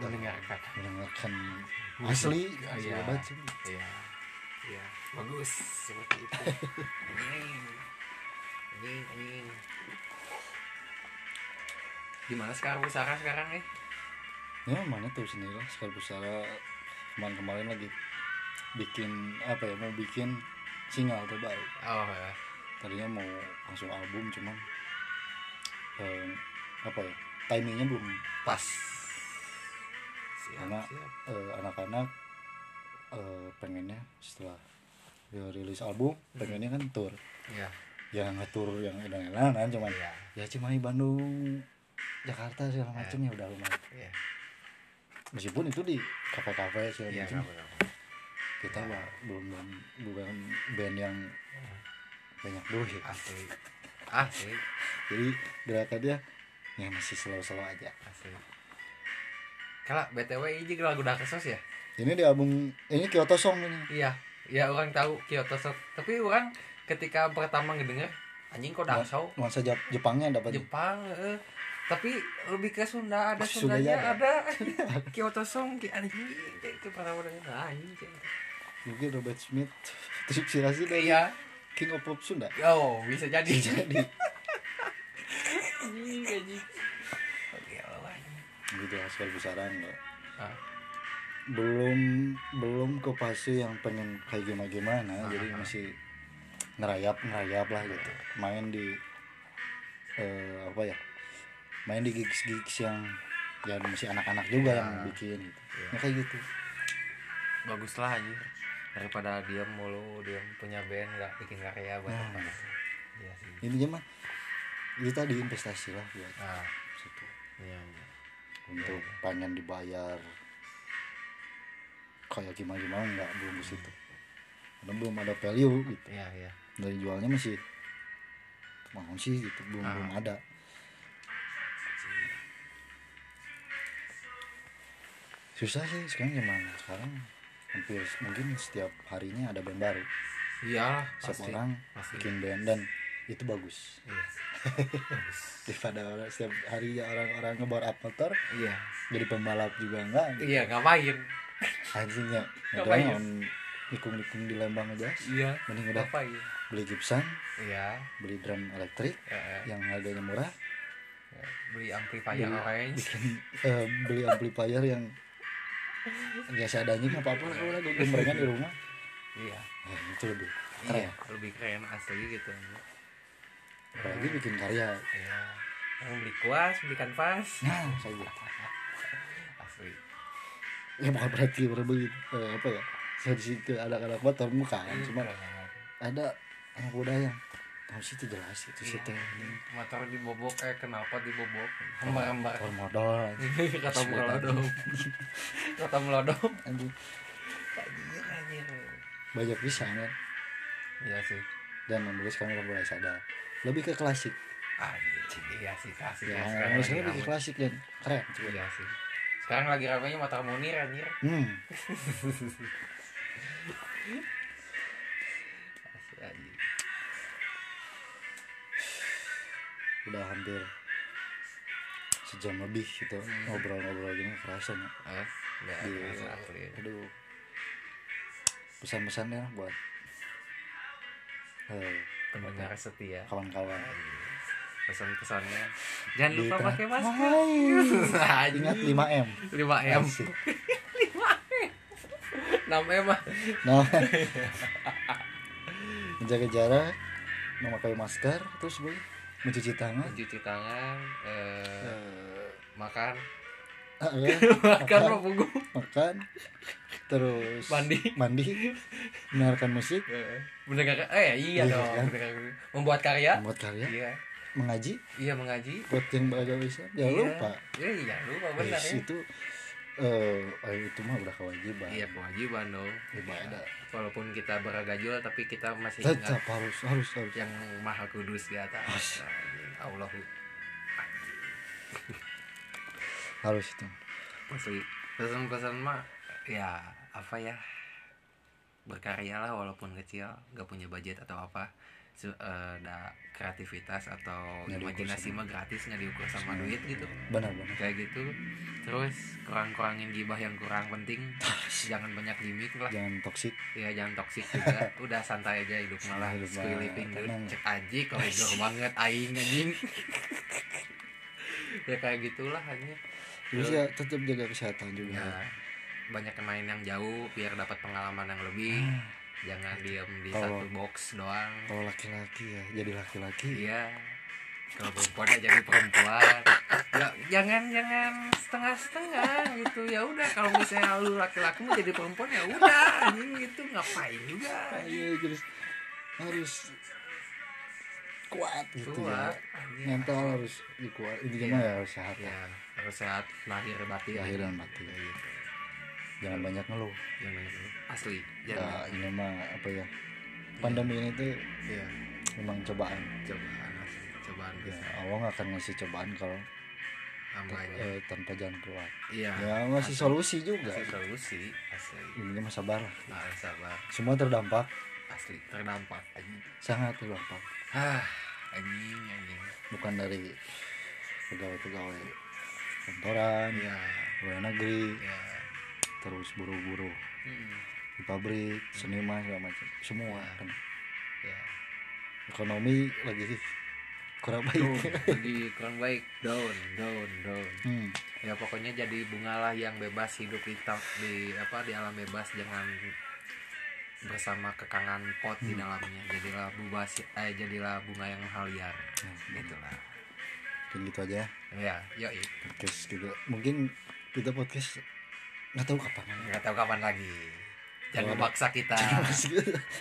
mendengarkan. Mendengarkan. Asli Iya. segala macam iya. Iya. Bagus seperti itu. Anjing anjing anjing di mana sekarang Busara sekarang eh ya mana tuh sendiri. Lah sekali besara kemarin-kemarin lagi bikin apa ya mau bikin single terbaru. Oh ya. Tadinya mau langsung album cuman eh, apa ya timingnya belum pas siap. Karena- eh, anak-anak eh, pengennya setelah dia rilis album pengennya kan tour. Iya. Ya nggak tour yang edan-edanan cuman iya. ya Cimahi Bandung Jakarta segala Ya. macam ya udah lumayan. Iya. Meskipun itu di kafe-kafe segala iya macam kita mah belum belum bukan band yang banyak duit. Asli. Asli. Jadi gerakan dia ya masih slow-slow aja. Asli kalau btw ini lagu udah kesos ya? Ini di album ini Kyoto Song ini. Iya iya orang tahu Kyoto Sok tapi orang ketika pertama ngedenger anjing kok dasau nuansa Jap- Jepangnya dapat Jepang eh. tapi lebih ke Sunda ada Oh, Sundanya Sundanya ada. Kyoto Song ki anjing itu pertama denger anjing mungkin Robert Smith terinspirasi dari iya. King of Pop Sunda. Oh bisa jadi. Jadi. Anjing anjing gitu sekali besaran loh. Ah. belum belum ke fase yang pengen kayak gimana gimana Ah. jadi masih ngerayap ngerayap lah gitu main di eh, apa ya main di gigs gigs yang ya masih anak-anak juga Ya. yang bikin gitu Iya. ya kayak gitu bagus lah anjing daripada diam mulu diam punya band nggak bikin karya buat Nah. apa iya sih intinya mah itu tadi investasi lah buat nah situ iya iya untuk pengen dibayar kayak gimana gimana nggak belum ke situ. Karena belum ada value gitu. Iya iya. Dari jualnya masih mau sih gitu belum Ah. belum ada. Susah sih sekarang gimana? Sekarang hampir mungkin setiap harinya ada band baru. Iya setiap pasti orang pasti. bikin band dan itu bagus. Iya. Bagus daripada orang setiap hari orang-orang ngebar up motor iya. jadi pembalap juga enggak iya ngapain? Anjingnya Ngapain? ngapain nikung-nikung di Lembang aja iya. mending udah apa ya beli Gibson iya. beli drum elektrik eh, yang harganya murah. Eh, beli amplifier Beli- orange. bikin eh, beli amplifier yang ya seadanya nggak apa-apa lah kalau ada gembrengan di rumah. Iya. Eh, itu lebih iya keren. lebih keren asli gitu apalagi bikin karya. Iya. Yang beli kuas beli kanvas. Nah saya asli. Ya bukan berarti berbagi eh, apa ya? Saya di situ ada anak motor bukan cuma Keren. ada anak muda yang tahu sih itu jelas itu sih Iya. teh motor dibobok eh kenapa dibobok. Hembar-hembar motor modal kata melodom. kata melodom. Anjing anjir anjir. Banyak bisa kan? Iya sih. Dan menulis kami mulai sadar lebih ke klasik. Anjir iya sih klasik ya ya, sekarang lebih ke klasik dan keren. Iya sih. Sekarang lagi ramenya motor munir anjir. Hmm. Udah hampir sejam lebih gitu Hmm. ngobrol-ngobrol gini kerasa nih eh kerasa asli. aduh. Pesan-pesannya buat eh, pendengar setia kawan-kawan. Pesan-pesannya. Jangan Di lupa pakai masker. Hai. Ingat 5 m. 5 m. Asik. 6 m ah. Nah menjaga jarak memakai masker terus boleh mencuci tangan. Mencuci tangan eh, Eh, makan makan mah punggung makan. Terus mandi. mandi. Mendengarkan musik. Eh, mendengarkan eh iya Iya, dong kan? membuat karya? Membuat karya. Iya. Mengaji? Iya mengaji. Buat yang beragama Islam jangan Iya. lupa. Iya iya lupa benar Yes, ya. itu eh eh, itu mah udah kewajiban. Iya kewajiban dong. Ibadah walaupun kita beragajul tapi kita masih tetap harus harus harus. yang maha kudus di atas. As. Harus itu. Asli pesan-pesan mah ya apa ya? Berkarya lah walaupun kecil nggak punya budget atau apa. Su- eh, ada kreativitas atau Nggak imajinasi mah gratis nggak diukur sama sama- duit gitu. Benar-benar kayak gitu. Terus kurang-kurangin gibah yang kurang penting. Jangan banyak gimmick lah. Jangan toksik ya jangan toksik juga. Udah santai aja hidup malah Hidup skill mah living gitu. cek aja koridor banget aing anjing. Ya kayak gitulah hanya terus ya tetap jaga kesehatan juga. Ya banyak main yang jauh biar dapat pengalaman yang lebih. Ah, jangan diam di Kalau- satu box doang. kalau laki-laki ya jadi laki-laki. Iya. Kalau perempuan ya jadi perempuan. Ya jangan jangan setengah setengah gitu. Ya udah kalau misalnya lu laki-laki mau jadi perempuan ya udah gitu. Ngapain juga? Iya, terus harus kuat gitu Kuat, ya mental harus dikuat intinya ya harus sehat ya harus sehat lahir batin. Lahir dan batin Ya, gitu. jangan banyak ngeluh. Jangan gitu. asli ya jangan ini mah apa ya? Pandemi ini tuh ya memang cobaan. Cobaan asli cobaan. Ya Allah nggak akan ngasih cobaan kalau eh, tanpa jalan keluar. Iya. Ya ngasih asli. solusi juga. Kasih solusi asli. Ini mah sabar nah, sabar. Semua terdampak. Asli terdampak anjing. Sangat terdampak. Ah anjing anjing. Bukan dari pegawai-pegawai kantoran iya. pegawai negeri iya. terus buru-buru Hmm, di pabrik seniman segala macam. Semua Ya. kan. Iya. Ekonomi lagi kurang Down, baik lagi kurang baik. Down down down. Hmm. ya pokoknya jadi bungalah yang bebas hidup di di apa di alam bebas jangan bersama kekangan pot di Hmm. dalamnya. Jadilah bebas eh jadilah bunga yang menghaliar Nah, gitulah kayak gitu aja ya ya yoi podcast juga mungkin kita podcast nggak tahu kapan nggak tahu kapan lagi jangan Kalau- memaksa kita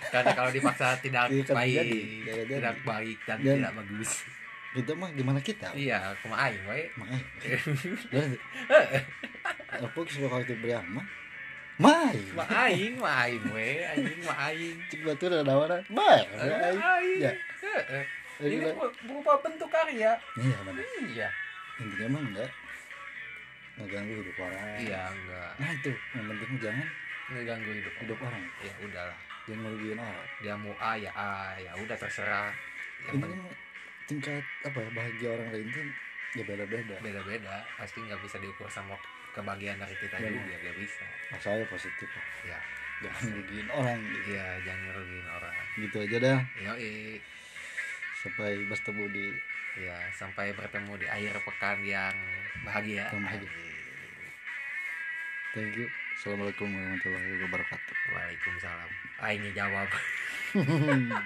karena kalau dipaksa tidak Iya, kan baik jadi, jadi, jadi. tidak baik dan, Dan- tidak bagus kita mah gimana kita iya kuma aing Mai. Dan apa suka kalau itu beri mah Mai. ma aing ma aing we anjing ma aing Cik batur ada tawaran. Mai. aing. Ya. Jadi ini ber- berupa bentuk karya. Iya benar. iya. Intinya mah enggak. Ngeganggu hidup orang. iya enggak. Nah itu. Yang penting jangan ngeganggu hidup hidup orang. ya udahlah. Jangan merugikan orang. dia mau A ya A. Ya udah terserah. Yang mah tingkat apa ya bahagia orang lain tuh ya beda-beda. beda-beda. Pasti nggak bisa diukur sama kebagian dari kita Benar. juga gak bisa. Nah, saya positif ya jangan rugiin orang. Gitu. iya jangan ngerugiin orang. Gitu aja dah. Yoi sampai bertemu di ya sampai bertemu di akhir pekan yang bahagia bahagia. thank you assalamualaikum warahmatullahi wabarakatuh Waalaikumsalam. Ini jawab.